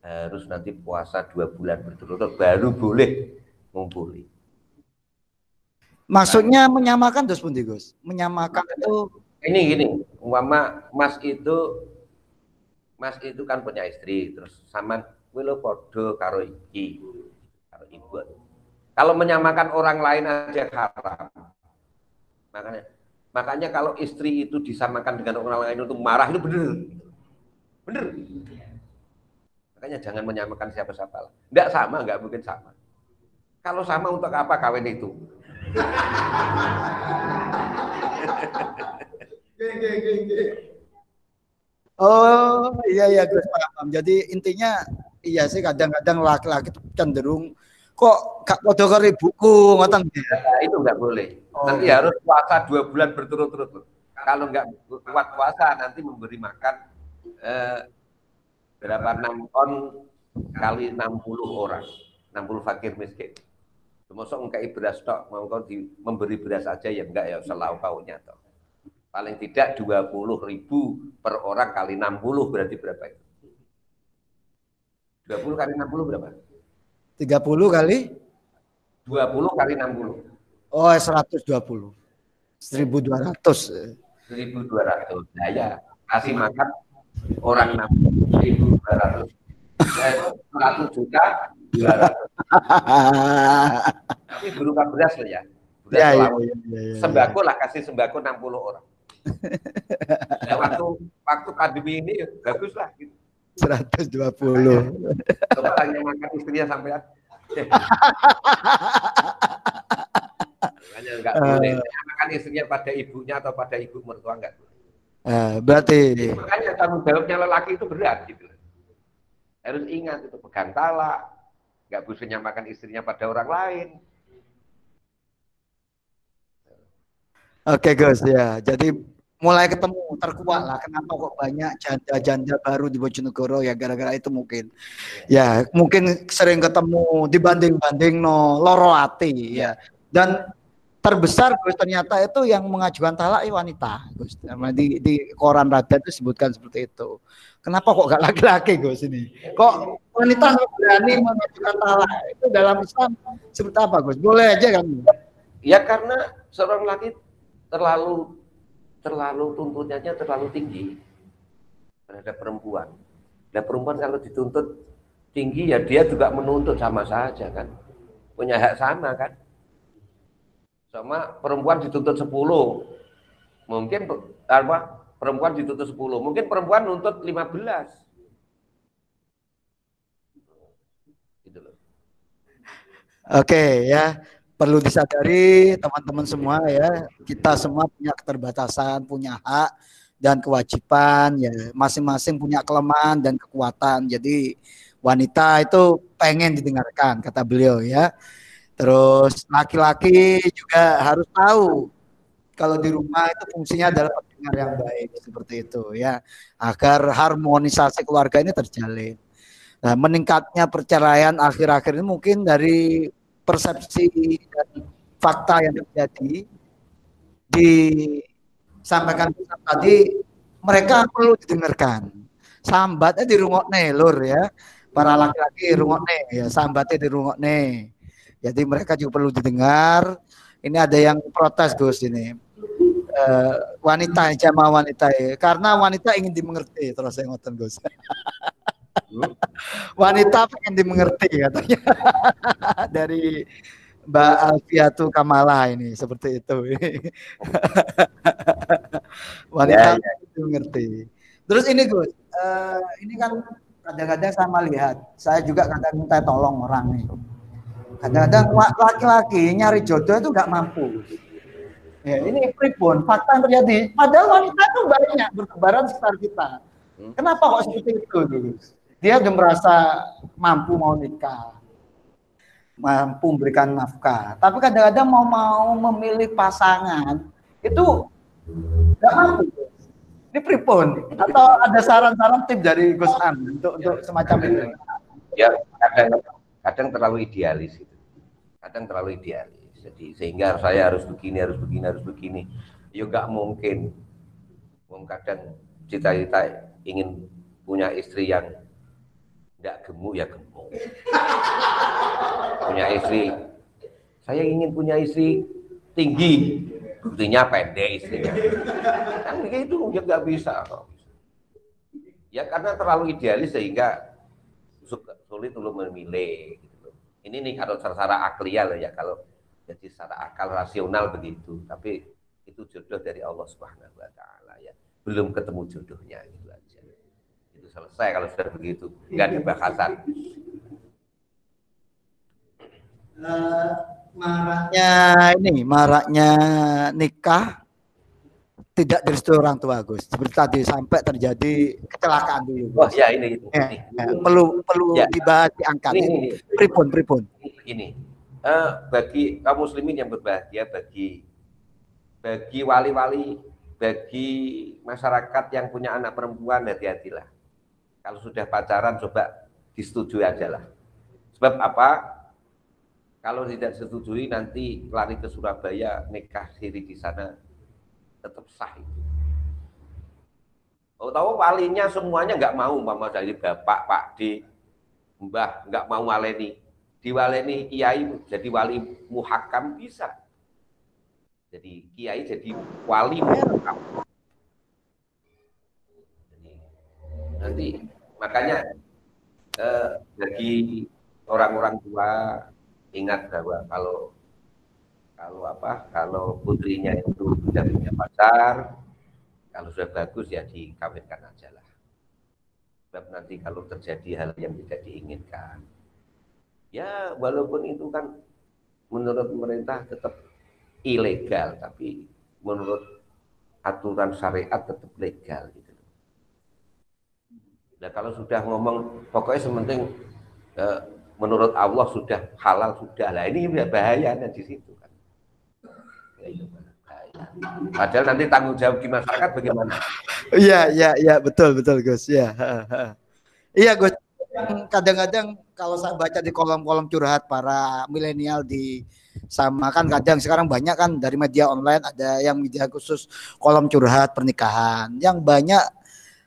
Harus nanti puasa dua bulan berturut-turut baru boleh ngumpuli. Maksudnya menyamakan terus pun Gus. Menyamakan itu ini gini, umpama Mas itu Mas itu kan punya istri terus sama Willow podo karo iki karo ibu. Kalau menyamakan orang lain aja haram. Makanya makanya kalau istri itu disamakan dengan orang lain itu marah itu benar. Benar. Makanya jangan menyamakan siapa-siapa. Enggak sama, enggak mungkin sama. Kalau sama untuk apa kawin itu? Oh iya iya paham. Jadi intinya iya sih kadang-kadang laki-laki cenderung kok gak podo karo ibuku ngoten ya, itu nggak boleh oh. nanti harus puasa dua bulan berturut-turut kalau nggak kuat puasa nanti memberi makan eh, berapa enam ton kali 60 orang 60 fakir miskin Termasuk engkai beras tok, mau kau di, memberi beras aja ya enggak ya selalu kaunya toh. Paling tidak 20 ribu per orang kali 60 berarti berapa itu? 20 kali 60 berapa? 30 kali 20 kali 60. Oh, 120. 1200. 1200. Nah ya, kasih makan orang 60 1200. 100 juta 200. Tapi berupa beras loh ya. Beras ya, ya, ya, ya, ya, Sembako lah kasih sembako 60 orang. Nah, waktu waktu pandemi ini bagus lah gitu. 120. Coba tanya makan istrinya sampai Makanya enggak uh, boleh makan istrinya pada ibunya atau pada ibu mertua enggak boleh. Uh, berarti makanya tanggung jawabnya lelaki itu berat gitu. Harus ingat itu pegang talak, enggak bisa nyamakan istrinya pada orang lain. Oke okay, Gus ya. Jadi mulai ketemu terkuat lah kenapa kok banyak janda-janda baru di Bojonegoro ya gara-gara itu mungkin. Ya mungkin sering ketemu dibanding-banding no loro hati ya. Dan terbesar Gus ternyata itu yang mengajukan talak ya wanita Gus. Di, di koran rakyat itu sebutkan seperti itu. Kenapa kok gak laki-laki Gus ini? Kok wanita berani mengajukan talak? Itu dalam Islam seperti apa Gus? Boleh aja kan? Ya karena seorang laki terlalu terlalu tuntutannya terlalu tinggi terhadap perempuan. Dan perempuan kalau dituntut tinggi ya dia juga menuntut sama saja kan. Punya hak sama kan. Sama perempuan dituntut 10. Mungkin apa perempuan dituntut 10, mungkin perempuan nuntut 15. Gitu loh. Oke ya perlu disadari teman-teman semua ya. Kita semua punya keterbatasan punya hak dan kewajiban ya. Masing-masing punya kelemahan dan kekuatan. Jadi wanita itu pengen didengarkan kata beliau ya. Terus laki-laki juga harus tahu kalau di rumah itu fungsinya adalah pendengar yang baik seperti itu ya. Agar harmonisasi keluarga ini terjalin. Nah, meningkatnya perceraian akhir-akhir ini mungkin dari persepsi dan fakta yang terjadi disampaikan tadi mereka perlu didengarkan. Sambatnya di rungok lur ya. Para laki-laki rungok ya sambatnya di rungok jadi mereka juga perlu didengar. Ini ada yang protes Gus ini. Uh, wanita jamaah wanita ya. karena wanita ingin dimengerti terus saya ngotot Gus Wanita pengen dimengerti katanya dari Mbak Alfiatu Kamala ini seperti itu. Wanita ya, ya. dimengerti. Terus ini Gus, uh, ini kan kadang-kadang saya melihat, saya juga kadang minta tolong orang nih. Kadang-kadang laki-laki nyari jodoh itu nggak mampu. Ya, ini pribon, fakta yang terjadi. Padahal wanita itu banyak berkebaran sekitar kita Hmm? Kenapa kok seperti itu? Dia udah merasa mampu mau nikah, mampu memberikan nafkah. Tapi kadang-kadang mau mau memilih pasangan itu nggak mampu. Ini pripun? Atau ada saran-saran tip dari Gus An untuk untuk semacam ini? Ya kadang kadang terlalu idealis itu. Kadang terlalu idealis. Jadi sehingga saya harus begini, harus begini, harus begini. Ya nggak mungkin. Kadang cita-cita ingin punya istri yang tidak gemuk ya gemuk. punya istri, saya ingin punya istri tinggi, buktinya pendek istrinya. Kan itu ya nggak bisa. Ya karena terlalu idealis sehingga sulit untuk memilih. Gitu. Ini nih kalau secara aklial ya kalau jadi secara akal rasional begitu. Tapi itu jodoh dari Allah Subhanahu Wa Taala ya. Belum ketemu jodohnya selesai kalau sudah begitu. Nggak ada bahasan. Uh, maraknya ini maraknya nikah tidak direstui orang tua Gus. Seperti tadi sampai terjadi kecelakaan dulu Gus. oh ya ini, ini, ya, ya. perlu perlu ya. dibahas diangkat. Ini, ini, pripun pripun. Ini. Uh, bagi kaum muslimin yang berbahagia bagi bagi wali-wali bagi masyarakat yang punya anak perempuan hati-hatilah kalau sudah pacaran coba disetujui aja lah. Sebab apa? Kalau tidak setujui nanti lari ke Surabaya nikah siri di sana tetap sah itu. Oh tahu walinya semuanya nggak mau mama dari bapak Pak D Mbah nggak mau waleni diwaleni kiai jadi wali muhakam bisa jadi kiai jadi wali muhakam nanti makanya eh, bagi orang-orang tua ingat bahwa kalau kalau apa kalau putrinya itu sudah punya pacar kalau sudah bagus ya dikawinkan aja lah. Sebab nanti kalau terjadi hal yang tidak diinginkan ya walaupun itu kan menurut pemerintah tetap ilegal tapi menurut aturan syariat tetap legal gitu Nah kalau sudah ngomong pokoknya sementing eh, menurut Allah sudah halal sudah lah ini bahayanya di situ kan. Ya, itu bahaya. Padahal nanti tanggung jawab di masyarakat bagaimana? Iya iya iya betul betul Gus ya. Iya Gus. Kadang-kadang kalau saya baca di kolom-kolom curhat para milenial di sama kan kadang sekarang banyak kan dari media online ada yang media khusus kolom curhat pernikahan yang banyak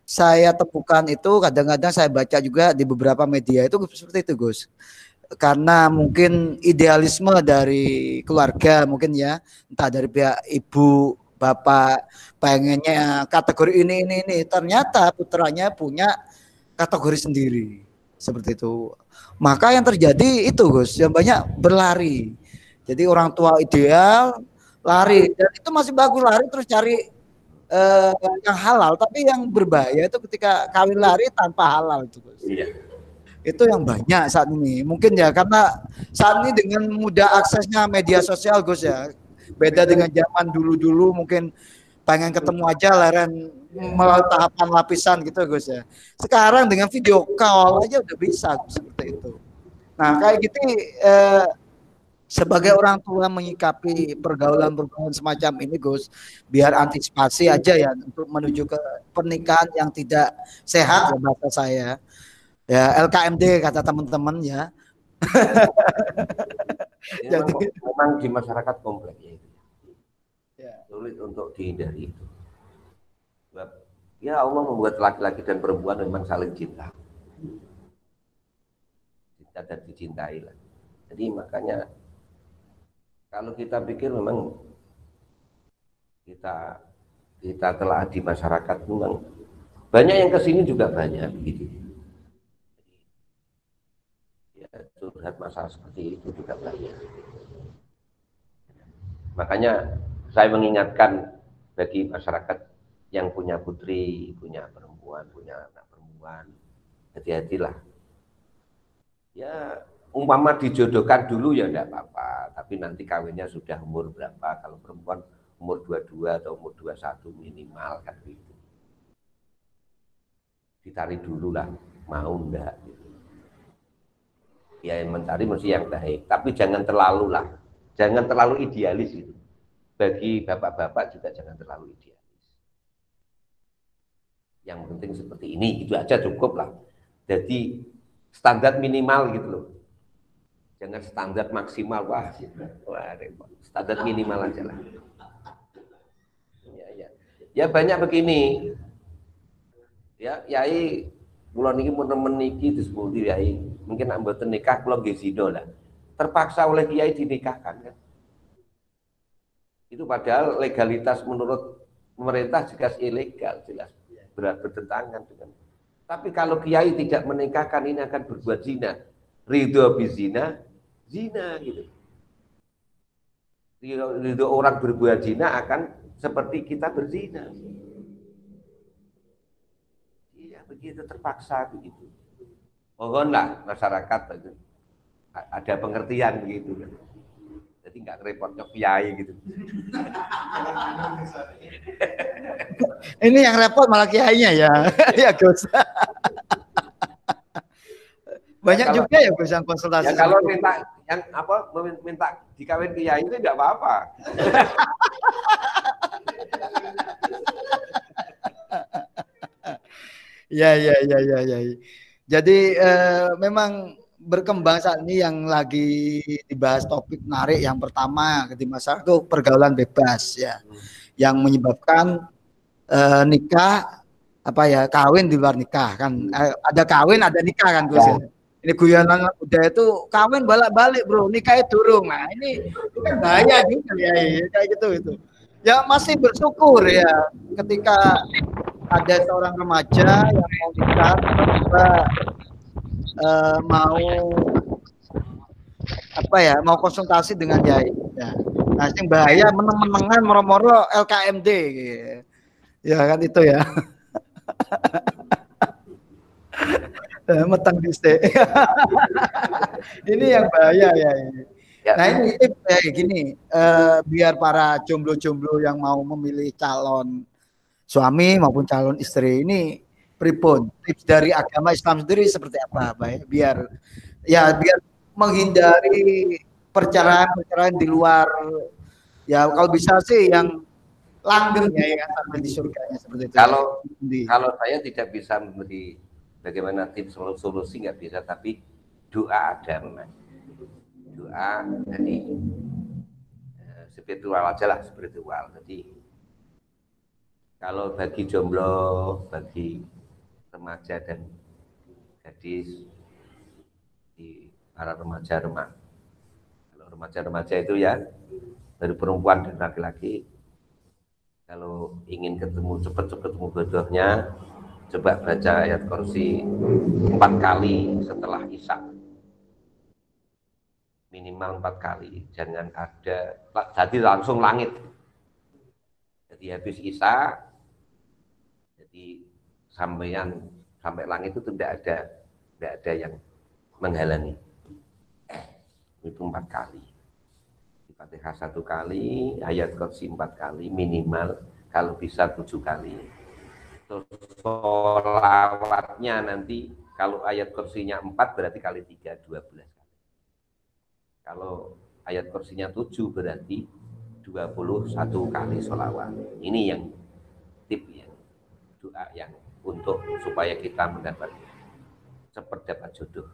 saya temukan itu kadang-kadang saya baca juga di beberapa media itu seperti itu Gus. Karena mungkin idealisme dari keluarga mungkin ya entah dari pihak ibu bapak pengennya kategori ini ini ini. Ternyata putranya punya kategori sendiri seperti itu. Maka yang terjadi itu Gus yang banyak berlari. Jadi orang tua ideal lari. Dan itu masih bagus lari terus cari uh, yang halal, tapi yang berbahaya itu ketika kawin lari tanpa halal itu. Iya. Itu yang banyak saat ini. Mungkin ya karena saat ini dengan mudah aksesnya media sosial Gus ya. Beda dengan zaman dulu-dulu mungkin pengen ketemu aja leren melalui tahapan lapisan gitu Gus ya. Sekarang dengan video call aja udah bisa seperti itu. Nah kayak gitu eh, sebagai orang tua menyikapi pergaulan-pergaulan semacam ini Gus biar antisipasi aja ya untuk menuju ke pernikahan yang tidak sehat ya bahasa saya. Ya LKMD kata teman-teman ya. Jadi memang di masyarakat kompleks ya ya. sulit untuk dihindari itu. Ya Allah membuat laki-laki dan perempuan memang saling cinta. Cinta dan dicintai lah. Jadi makanya kalau kita pikir memang kita kita telah di masyarakat memang banyak yang ke sini juga banyak begitu. Ya, curhat masalah seperti itu juga banyak. Makanya saya mengingatkan bagi masyarakat yang punya putri, punya perempuan, punya anak perempuan, hati-hatilah. Ya, umpama dijodohkan dulu ya enggak apa-apa, tapi nanti kawinnya sudah umur berapa? Kalau perempuan umur 22 atau umur 21 minimal kan gitu. ditarik dulu lah mau enggak ya yang mencari mesti yang baik tapi jangan terlalu lah. Jangan terlalu idealis gitu. Bagi bapak-bapak juga jangan terlalu idealis. Yang penting seperti ini itu aja cukup lah. Jadi standar minimal gitu loh jangan standar maksimal wah standar minimal aja lah ya ya ya banyak begini ya yai Kulon ini niki disebut kiai. Mungkin nak mboten nikah kula lah. Terpaksa oleh kiai dinikahkan kan. Itu padahal legalitas menurut pemerintah juga ilegal jelas berat bertentangan dengan. Tapi kalau kiai tidak menikahkan ini akan berbuat zina. Ridho bizina, zina gitu. Ridho orang berbuat zina akan seperti kita berzina begitu terpaksa begitu. Mohonlah masyarakat ada pengertian begitu kan. Jadi nggak repot kiai gitu. Ini yang repot malah kiainya ya, ya Gus. Banyak ya, kalau, juga ya Gus yang konsultasi. Ya kalau minta yang apa minta dikawin kiai itu tidak apa-apa. Ya, ya, ya, ya, ya. Jadi uh, memang berkembang saat ini yang lagi dibahas topik menarik yang pertama di masyarakat itu pergaulan bebas ya, yang menyebabkan uh, nikah apa ya kawin di luar nikah kan uh, ada kawin ada nikah kan Gus. Ya. Ini guyonan udah itu kawin balik-balik bro nikah itu durung. Nah ini kan bahaya juga ya, ya kayak gitu itu. Ya masih bersyukur ya ketika ada seorang remaja yang mau nikah tiba uh, mau apa ya mau konsultasi dengan Yai ya. nah yang bahaya meneng-menengan moro-moro LKMD gitu. ya kan itu ya eh, metang di ini yang bahaya ya ini. Ya. Nah ini kayak gini, uh, biar para jomblo-jomblo yang mau memilih calon suami maupun calon istri ini pripun tips dari agama Islam sendiri seperti apa baik biar ya biar menghindari perceraian-perceraian di luar ya kalau bisa sih yang langgeng ya yang sampai di surga seperti itu. Kalau di. kalau saya tidak bisa memberi bagaimana tips solusi nggak bisa tapi doa ada mas. Doa jadi eh, spiritual aja lah spiritual. Jadi kalau bagi jomblo, bagi remaja dan gadis di para remaja remaja. Kalau remaja-remaja itu ya dari perempuan dan laki-laki kalau ingin ketemu cepat-cepat ketemu bodohnya coba baca ayat kursi empat kali setelah isak minimal empat kali jangan ada jadi langsung langit. Jadi habis isak di sampean sampai langit itu tidak ada tidak ada yang menghalangi. Itu empat kali. Fatihah satu kali ayat kursi empat kali minimal kalau bisa tujuh kali terus solawatnya nanti kalau ayat kursinya empat berarti kali tiga dua belas kali kalau ayat kursinya tujuh berarti dua puluh satu kali solawat ini yang tip ya doa yang untuk supaya kita mendapat cepat dapat jodoh.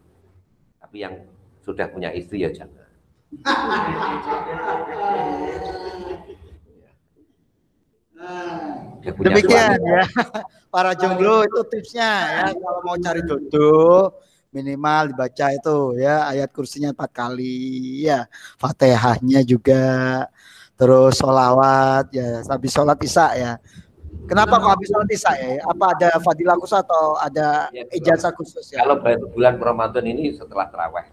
Tapi yang sudah punya istri ya jangan. Demikian ya. Para jomblo itu tipsnya ya kalau mau cari jodoh minimal dibaca itu ya ayat kursinya empat kali ya fatihahnya juga terus sholawat ya habis sholat isya ya Kenapa kok habis sholat isya ya? Apa ada fadilah khusus atau ada ya, ijazah khusus ya? Kalau bulan Ramadan ini setelah terawih.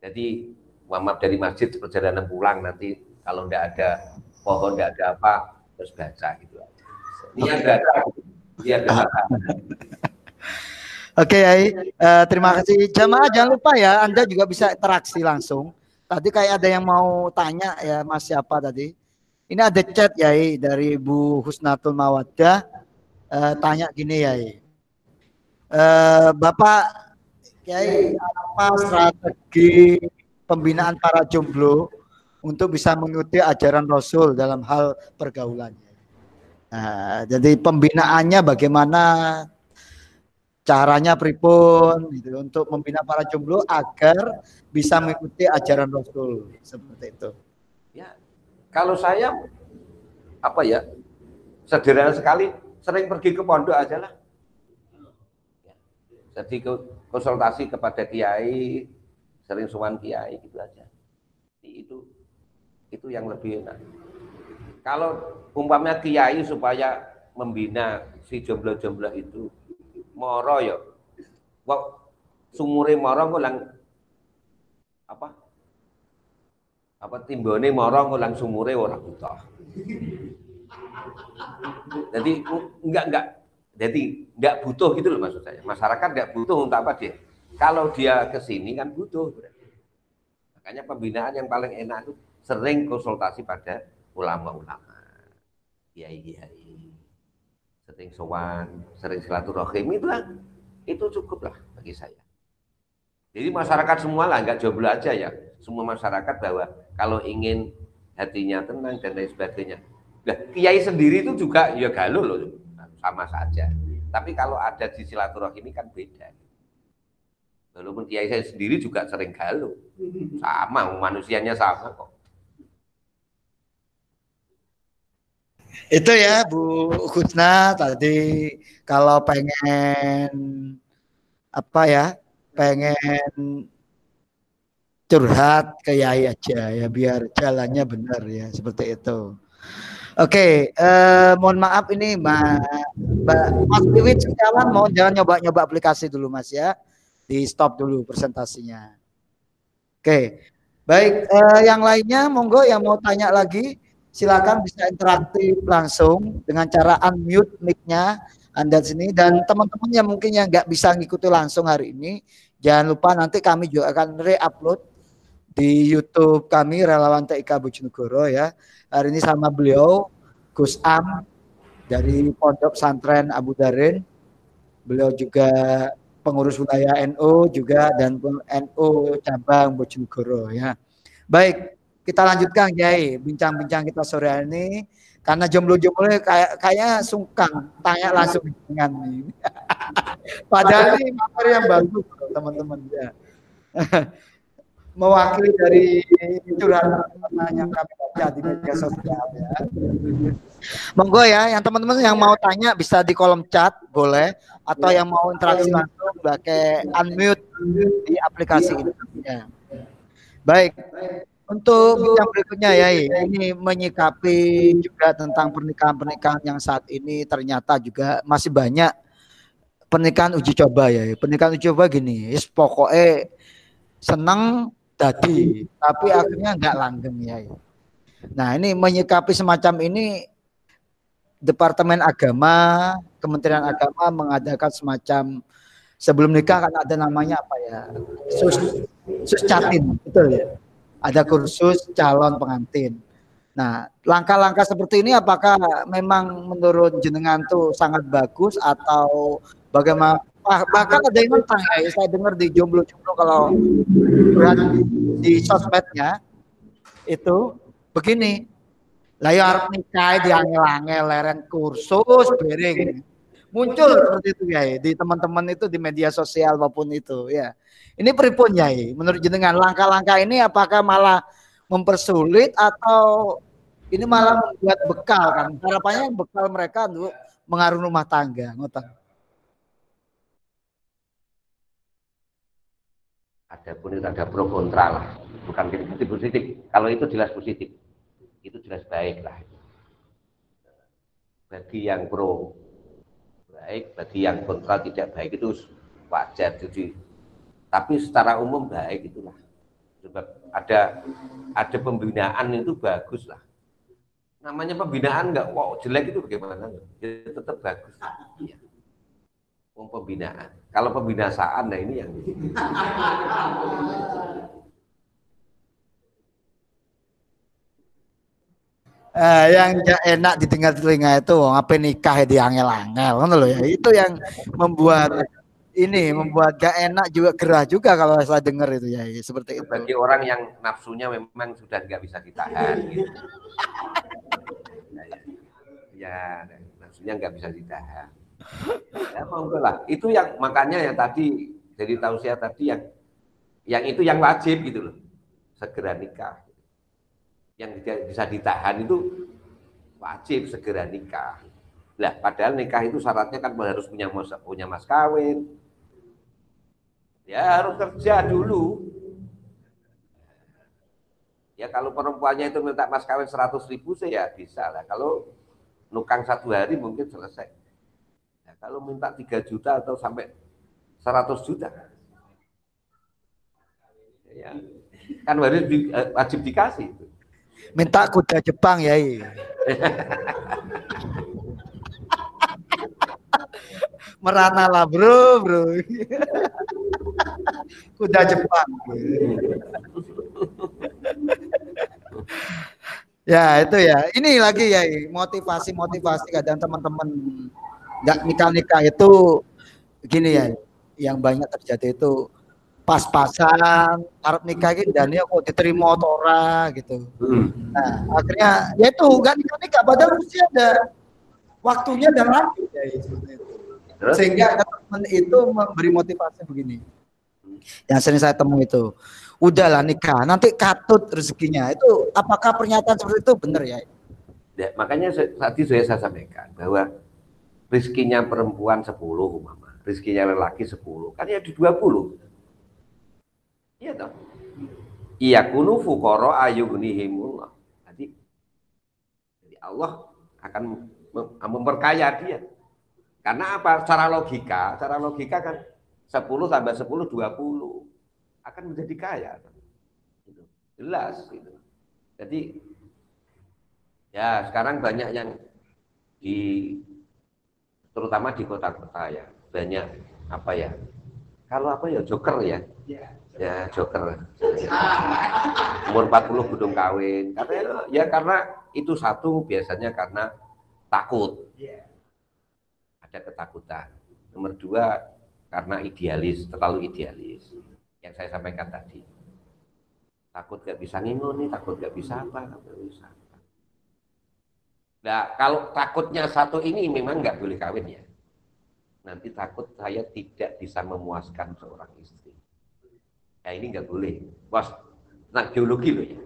Jadi maaf dari masjid perjalanan pulang nanti kalau tidak ada pohon tidak ada apa terus baca gitu aja. Niat baca, niat baca. Oke, okay, uh, terima kasih jamaah. Jangan lupa ya, Anda juga bisa interaksi langsung. Tadi kayak ada yang mau tanya ya, Mas siapa tadi? Ini ada chat ya dari Bu Husnatul Mawaddah. uh, tanya gini ya. Uh, Bapak Kiai apa strategi pembinaan para jomblo untuk bisa mengikuti ajaran Rasul dalam hal pergaulannya. Nah, jadi pembinaannya bagaimana caranya pripun gitu untuk membina para jomblo agar bisa mengikuti ajaran Rasul seperti itu. Ya, kalau saya apa ya sederhana sekali sering pergi ke pondok aja lah. Jadi konsultasi kepada kiai, sering suan kiai gitu aja. Itu itu yang lebih enak. Kalau umpamanya kiai supaya membina si jomblo-jomblo itu moro ya. Wah, sumure moro ngulang apa? Apa timbone moro ngulang sumure ora butuh. Jadi enggak enggak jadi enggak butuh gitu loh maksud saya. Masyarakat enggak butuh untuk apa dia? Kalau dia ke sini kan butuh. Makanya pembinaan yang paling enak itu sering konsultasi pada ulama-ulama. Kiai-kiai. Sering sowan, sering silaturahim itu lah. Itu cukup lah bagi saya. Jadi masyarakat semua lah, enggak jomblo aja ya. Semua masyarakat bahwa kalau ingin hatinya tenang dan lain sebagainya. Nah, kiai sendiri itu juga ya galuh loh, sama saja. Tapi kalau ada di silaturahim ini kan beda. Walaupun kiai saya sendiri juga sering galuh. Sama, manusianya sama kok. Itu ya Bu Kusna tadi kalau pengen apa ya, pengen curhat ke Yai aja ya biar jalannya benar ya seperti itu. Oke, eh, mohon maaf ini Mbak, Mbak Mas Wiwit Setiawan mohon jangan nyoba-nyoba aplikasi dulu Mas ya di stop dulu presentasinya. Oke, baik. Eh, yang lainnya, monggo yang mau tanya lagi, silakan bisa interaktif langsung dengan cara unmute mic-nya Anda sini dan teman-teman yang mungkin yang nggak bisa ngikuti langsung hari ini, jangan lupa nanti kami juga akan re-upload di YouTube kami relawan TIK Bojonegoro ya. Hari ini sama beliau Gus Am dari Pondok Santren Abu Darin. Beliau juga pengurus wilayah NU juga dan NU cabang Bojonegoro ya. Baik, kita lanjutkan Kiai bincang-bincang kita sore hari ini karena jomblo-jomblo kayak kayaknya sungkan tanya langsung dengan ini. Padahal ini materi yang bagus teman-teman ya. Mewakili dari curhatan yang kami baca di media sosial ya. Monggo ya, yang teman-teman yang mau tanya bisa di kolom chat boleh atau yang mau interaksi langsung pakai unmute di aplikasi ini. Ya. Baik. Untuk bincang berikutnya ya, ini menyikapi juga tentang pernikahan-pernikahan yang saat ini ternyata juga masih banyak pernikahan uji coba ya. Pernikahan uji coba gini, pokoknya senang tadi, tapi akhirnya nggak langgeng ya. Nah ini menyikapi semacam ini Departemen Agama, Kementerian Agama mengadakan semacam sebelum nikah kan ada namanya apa ya? Sus sus catin, betul ya. Ada kursus calon pengantin. Nah, langkah-langkah seperti ini apakah memang menurut jenengan tuh sangat bagus atau bagaimana? Bahkan ada yang tentang ya, saya dengar di jomblo-jomblo kalau di sosmednya itu begini, lah ya arep nikah diangel-angel leren kursus bering. Muncul seperti itu ya di teman-teman itu di media sosial maupun itu ya. Ini pripun ya menurut jenengan langkah-langkah ini apakah malah mempersulit atau ini malah membuat bekal kan harapannya bekal mereka untuk mengarungi rumah tangga ngoten. Ada pun itu ada pro kontra lah, bukan positif positif. Kalau itu jelas positif itu jelas baik lah. Bagi yang pro baik, bagi yang kontra tidak baik itu wajar. Jadi, tapi secara umum baik itulah. Sebab ada ada pembinaan itu bagus lah. Namanya pembinaan enggak wow jelek itu bagaimana? Ya, tetap bagus. Ya. Pembinaan. Kalau pembinasaan, nah ini yang Eh, yang enak didengar telinga itu apa nikah di angel-angel kan ya. Itu yang membuat ini membuat gak enak juga gerah juga kalau saya dengar itu ya seperti itu. Bagi orang yang nafsunya memang sudah nggak bisa ditahan gitu. ya, ya, nafsunya nggak bisa ditahan. Ya mau lah. Itu yang makanya yang tadi jadi tausiah tadi yang yang itu yang wajib gitu loh. Segera nikah yang tidak bisa ditahan itu wajib segera nikah. Lah, padahal nikah itu syaratnya kan harus punya mas, punya mas kawin. Ya harus kerja dulu. Ya kalau perempuannya itu minta mas kawin 100 ribu sih ya bisa lah. Kalau nukang satu hari mungkin selesai. Ya, kalau minta 3 juta atau sampai 100 juta. Ya, kan harus eh, wajib dikasih itu minta kuda Jepang ya merana lah bro bro. Kuda Jepang. Ya itu ya. Ini lagi ya motivasi motivasi. Kadang teman-teman nggak nikah nikah itu gini ya yang banyak terjadi itu pas-pasan Arab nikah gitu dan ya kok diterima atau ora gitu. Hmm. Nah, akhirnya ya itu enggak nikah nikah padahal mesti ada waktunya dan lanjut ya itu. Sehingga teman itu memberi motivasi begini. Yang sering saya temui itu, udahlah nikah, nanti katut rezekinya. Itu apakah pernyataan seperti itu benar ya? Ya, makanya tadi sudah saya sampaikan bahwa rezekinya perempuan 10 mama, rezekinya lelaki 10, kan ya di 20 Iya toh. Iya kunu fukoro ayughnihimullah. Jadi, jadi Allah akan memperkaya dia. Karena apa? Secara logika, secara logika kan 10 tambah 10 20 akan menjadi kaya. Gitu. Jelas gitu. Jadi ya sekarang banyak yang di terutama di kota-kota ya banyak apa ya kalau apa ya joker ya iya ya joker. Umur 40 belum kawin. Karena ya karena itu satu biasanya karena takut. Ada ketakutan. Nomor dua karena idealis terlalu idealis. Yang saya sampaikan tadi. Takut gak bisa ngingun nih takut gak bisa apa gak bisa Nah, kalau takutnya satu ini memang nggak boleh kawin ya. Nanti takut saya tidak bisa memuaskan seorang istri. Ya ini nggak boleh. Bos, tentang geologi loh ya.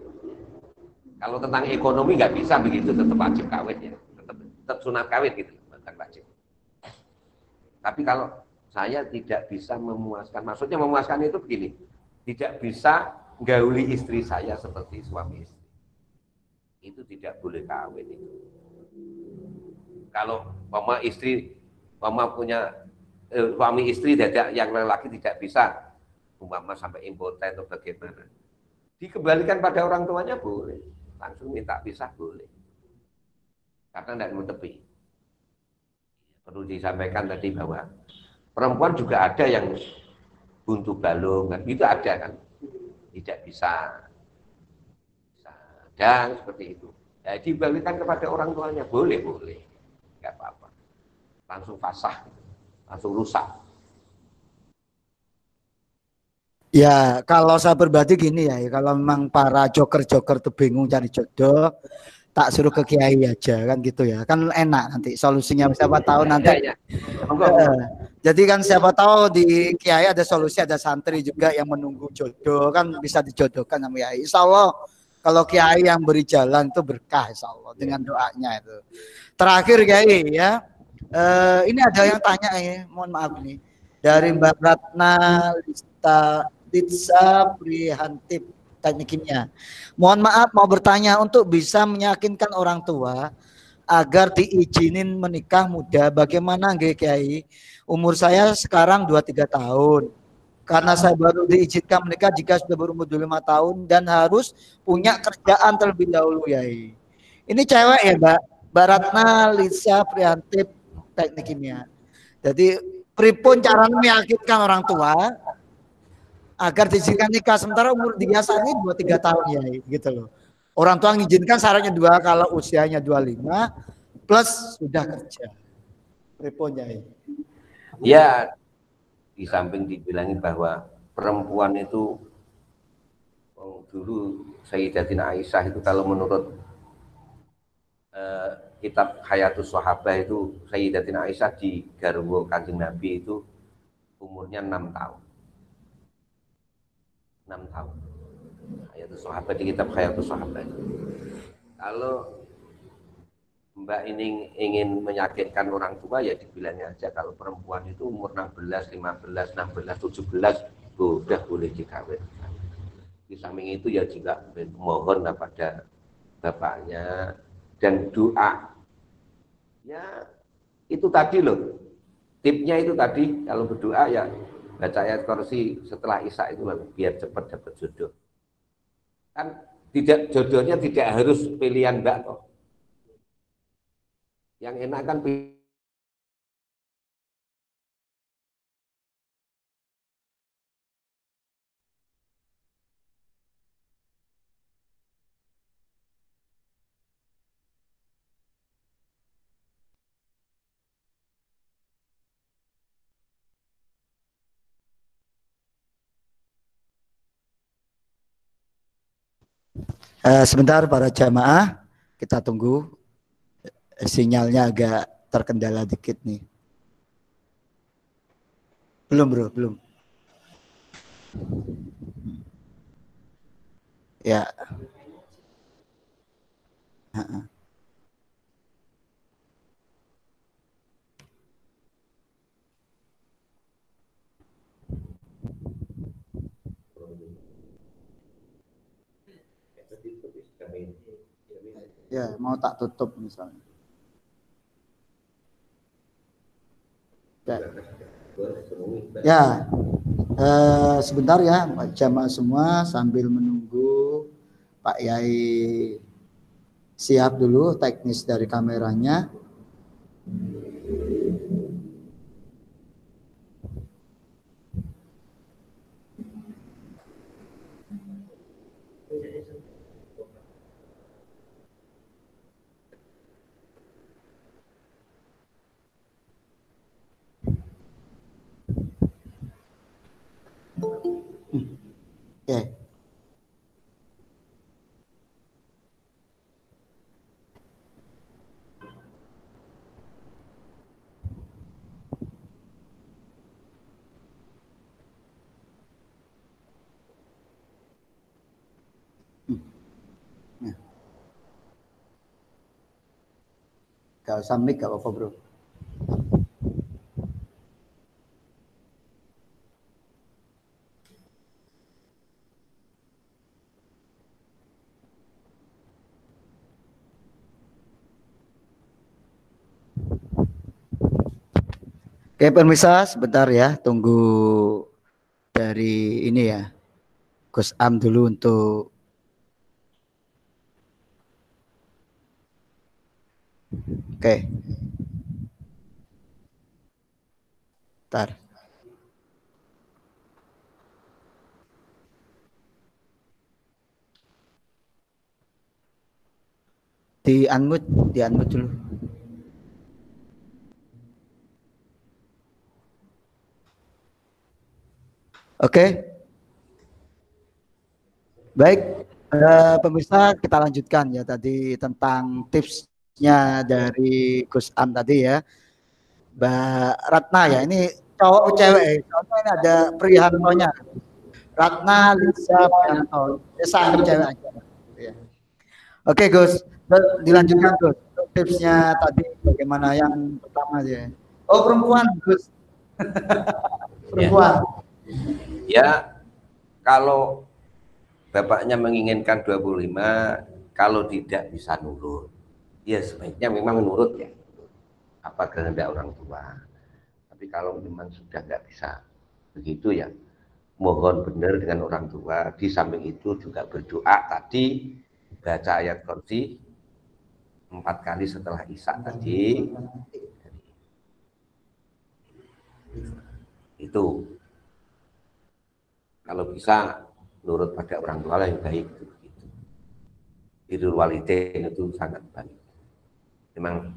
Kalau tentang ekonomi nggak bisa begitu, tetap wajib kawin ya. Tetap, tetap sunat kawin gitu, tentang wajib. Tapi kalau saya tidak bisa memuaskan, maksudnya memuaskan itu begini, tidak bisa gauli istri saya seperti suami istri. Itu tidak boleh kawin itu. Kalau mama istri, mama punya eh, suami istri tidak yang lelaki tidak bisa umpama sampai impoten atau bagaimana. Dikembalikan pada orang tuanya boleh. Langsung minta pisah boleh. Karena tidak mau tepi. Perlu disampaikan tadi bahwa perempuan juga ada yang buntu balung, kan? itu ada kan. Tidak bisa. bisa dan seperti itu. Ya, dibalikan kepada orang tuanya boleh, boleh. Enggak apa-apa. Langsung fasah, langsung rusak. Ya, kalau saya berbagi gini ya, kalau memang para joker-joker tuh bingung cari jodoh, tak suruh ke kiai aja kan gitu ya. Kan enak nanti solusinya siapa tahu nanti. Ya, ya. Uh, jadi kan siapa tahu di kiai ada solusi, ada santri juga yang menunggu jodoh kan bisa dijodohkan sama kiai. Insya Allah kalau kiai yang beri jalan itu berkah insya Allah dengan doanya itu. Terakhir kiai ya, uh, ini ada yang tanya ya, mohon maaf nih dari Mbak Ratna Lista Ditsa Prihantip teknik kimia. Mohon maaf mau bertanya untuk bisa meyakinkan orang tua agar diizinin menikah muda bagaimana Kiai? Umur saya sekarang 23 tahun. Karena saya baru diizinkan menikah jika sudah berumur 25 tahun dan harus punya kerjaan terlebih dahulu ya. Ini cewek ya, Mbak. Baratna Lisa Prihantip Teknik Kimia. Jadi pripun cara meyakinkan orang tua agar diizinkan nikah sementara umur ini dua tiga tahun ya gitu loh Orang tua mengizinkan syaratnya dua kalau usianya 25 plus sudah kerja. Reponya ini. Ya, di samping dibilangi bahwa perempuan itu oh, dulu Sayyidatina Aisyah itu kalau menurut eh, kitab Hayatus Sahabah itu Sayyidatina Aisyah di garwo kanjeng Nabi itu umurnya enam tahun. Enam tahun. Hayatus Sahabah di kitab Hayatus Sahabah itu. Kalau Mbak ini ingin menyakitkan orang tua ya dibilangnya aja kalau perempuan itu umur 16, 15, 16, 17 sudah boleh dikawin. Di samping itu ya juga mohon pada bapaknya dan doa. Ya itu tadi loh. Tipnya itu tadi kalau berdoa ya baca ayat kursi setelah Isya itu biar cepat dapat jodoh. Kan tidak jodohnya tidak harus pilihan Mbak toh yang enak kan Uh, sebentar para jamaah, kita tunggu sinyalnya agak terkendala dikit nih. Belum bro, belum. Ya. Ya, mau tak tutup misalnya. Ya, ya eh, sebentar ya jamaah semua sambil menunggu Pak Yai siap dulu teknis dari kameranya. Ya. Gak usah mic gak apa-apa bro. Oke pemirsa sebentar ya tunggu dari ini ya Gus Am dulu untuk Oke. Bentar. Di unmute, di unmute dulu. Oke. Baik, uh, pemirsa kita lanjutkan ya tadi tentang tipsnya dari Gus Am tadi ya. Mbak Ratna ya, ini cowok cewek, cowoknya ini ada Prihantonya. Ratna Lisa Prihanto, ya sanggup cewek aja. Ya. Oke Gus, dilanjutkan Gus. Tipsnya tadi bagaimana yang pertama ya. Oh perempuan Gus. perempuan. Ya. Ya, kalau bapaknya menginginkan 25, kalau tidak bisa nurut. Ya sebaiknya memang nurut ya. Apa kehendak orang tua. Tapi kalau memang sudah nggak bisa begitu ya, mohon benar dengan orang tua. Di samping itu juga berdoa tadi, baca ayat kursi empat kali setelah isya tadi. Itu kalau bisa nurut pada orang tua yang baik itu begitu. birrul walidain itu sangat baik. Memang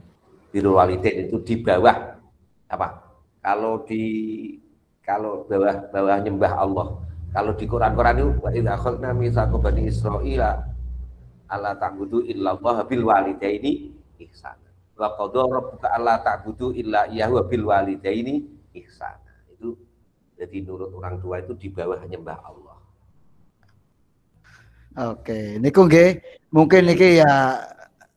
birrul walidain itu di bawah apa? Kalau di kalau bawah bawah nyembah Allah. Kalau di Quran-Quran itu wa idza akhadna mitsaqo bani Israila alla ta'budu illallah bil walidaini ihsana. Wa qadha rabbuka alla ta'budu illa iyyahu bil walidaini ihsana. Jadi nurut orang tua itu di bawah nyembah Allah. Oke, niku nggih, mungkin niki ya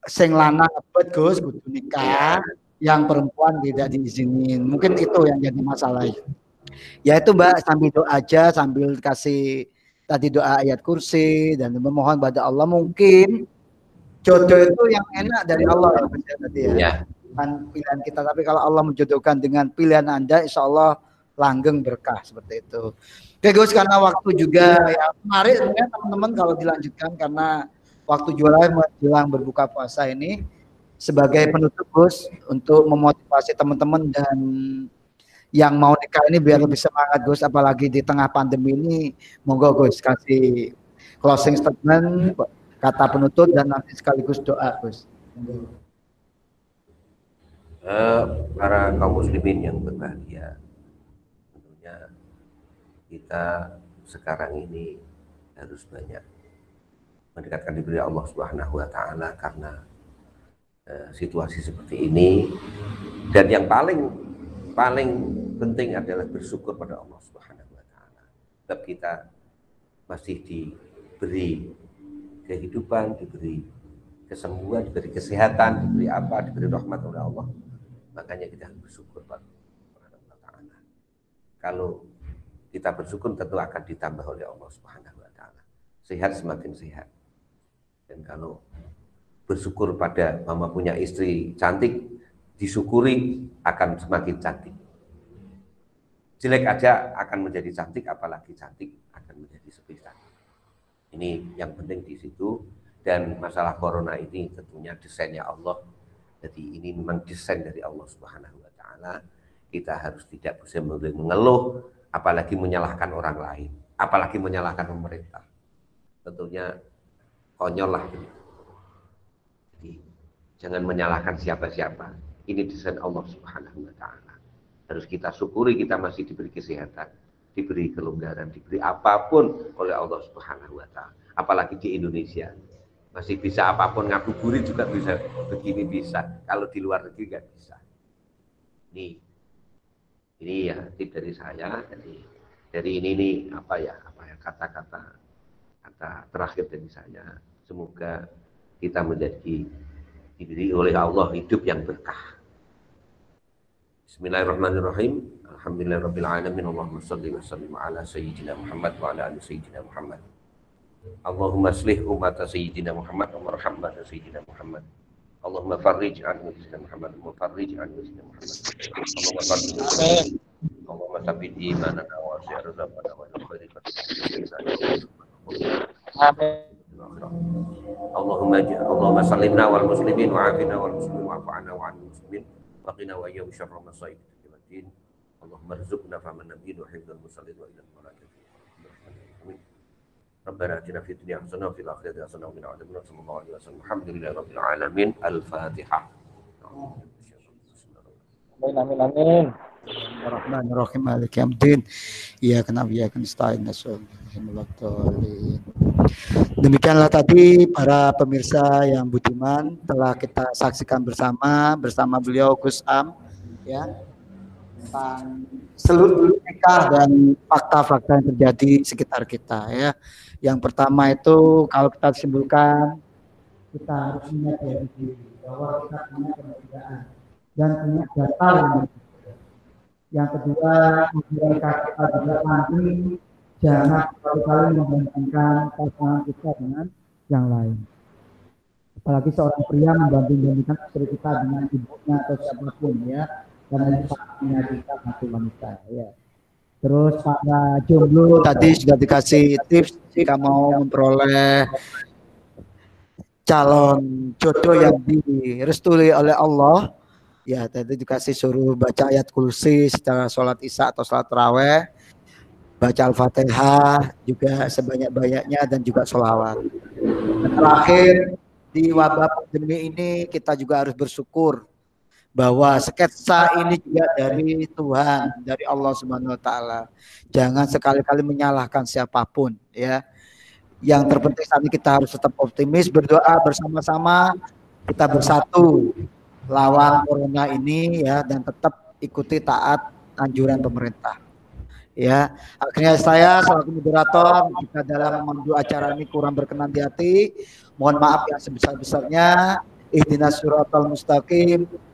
sing lanang abet Gus kudu nikah, yang perempuan tidak diizinin. Mungkin itu yang jadi masalah. Ya itu Mbak sambil doa aja sambil kasih tadi doa ayat kursi dan memohon pada Allah mungkin jodoh itu yang enak dari Allah ya tadi ya. ya. Bukan pilihan kita tapi kalau Allah menjodohkan dengan pilihan Anda insya Allah langgeng berkah seperti itu. Oke Gus, karena waktu juga ya menarik sebenarnya teman-teman kalau dilanjutkan karena waktu jualan menjelang berbuka puasa ini sebagai penutup Gus untuk memotivasi teman-teman dan yang mau nikah ini biar lebih semangat Gus apalagi di tengah pandemi ini monggo Gus kasih closing statement kata penutup dan nanti sekaligus doa Gus. Uh, para kaum muslimin yang berbahagia kita sekarang ini harus banyak mendekatkan diri Allah Subhanahu wa taala karena uh, situasi seperti ini dan yang paling paling penting adalah bersyukur pada Allah Subhanahu wa taala. Sebab kita masih diberi kehidupan, diberi kesembuhan, diberi kesehatan, diberi apa, diberi rahmat oleh Allah. Makanya kita harus bersyukur pada Allah Taala. Kalau kita bersyukur tentu akan ditambah oleh Allah Subhanahu wa taala. Sehat semakin sehat. Dan kalau bersyukur pada mama punya istri cantik, disyukuri akan semakin cantik. Jelek aja akan menjadi cantik, apalagi cantik akan menjadi lebih cantik. Ini yang penting di situ. Dan masalah corona ini tentunya desainnya Allah. Jadi ini memang desain dari Allah Subhanahu wa taala. Kita harus tidak bisa mengeluh, apalagi menyalahkan orang lain, apalagi menyalahkan pemerintah. Tentunya konyol lah. Jadi jangan menyalahkan siapa-siapa. Ini desain Allah Subhanahu wa taala. Harus kita syukuri kita masih diberi kesehatan, diberi kelonggaran, diberi apa pun oleh Allah Subhanahu wa taala. Apalagi di Indonesia. Masih bisa apa pun ngabuburit juga bisa begini bisa. Kalau di luar negeri nggak bisa. Nih ini ya tip dari saya jadi dari ini nih apa ya apa ya kata-kata kata terakhir dari saya. Semoga kita menjadi diberi oleh Allah hidup yang berkah. Bismillahirrahmanirrahim. Alhamdulillahirabbil alamin Allahumma shalli wa sallim ala sayyidina Muhammad wa ala sayyidina Muhammad. Allahumma aslih umat sayyidina Muhammad wa rahmat sayyidina Muhammad Allahumma farrij an Sayyidina Muhammad, Allahumma farrij an Sayyidina Muhammad. Allahumma farrij. Amin. Allahumma sabit imanana wa syiar rabbana wa khairi Amin. Allahumma Allahumma salimna wal muslimin wa afina wal muslimin wa afana wa anil muslimin wa qina wa iyyahum syarra masaib. Allahumma ربنا اتنا في الدنيا حسنه وفي الاخره حسنه وقنا عذاب النار صلى الله عليه وسلم الحمد لله رب العالمين الفاتحه Amin amin amin. Bismillahirrahmanirrahim. Malik yamdin. Iya kenapa ya kan stain Demikianlah tadi para pemirsa yang budiman telah kita saksikan bersama bersama beliau Gus Am ya tentang seluruh nikah dan fakta-fakta yang terjadi di sekitar kita ya. Yang pertama itu kalau kita simpulkan kita harus ingat ya bahwa kita punya keberadaan dan punya data yang yang kedua mereka kita juga nanti jangan kali-kali membandingkan pasangan kita dengan yang lain. Apalagi seorang pria membanding-bandingkan istri kita dengan ibunya atau siapa pun ya. Karena itu sangat menyakitkan hati wanita ya Terus para jomblo tadi sudah dikasih tips jika mau memperoleh calon jodoh yang direstui oleh Allah. Ya, tadi dikasih suruh baca ayat kursi secara sholat isya atau sholat raweh, baca al-fatihah juga sebanyak-banyaknya dan juga sholawat. Terakhir di wabah pandemi ini kita juga harus bersyukur bahwa sketsa ini juga dari Tuhan, dari Allah Subhanahu wa taala. Jangan sekali-kali menyalahkan siapa pun ya. Yang terpenting saat ini kita harus tetap optimis, berdoa bersama-sama, kita bersatu lawan corona ini ya dan tetap ikuti taat anjuran pemerintah. Ya, akhirnya saya selaku moderator jika dalam memandu acara ini kurang berkenan di hati, mohon maaf yang sebesar-besarnya. Ihdinas suratal mustaqim.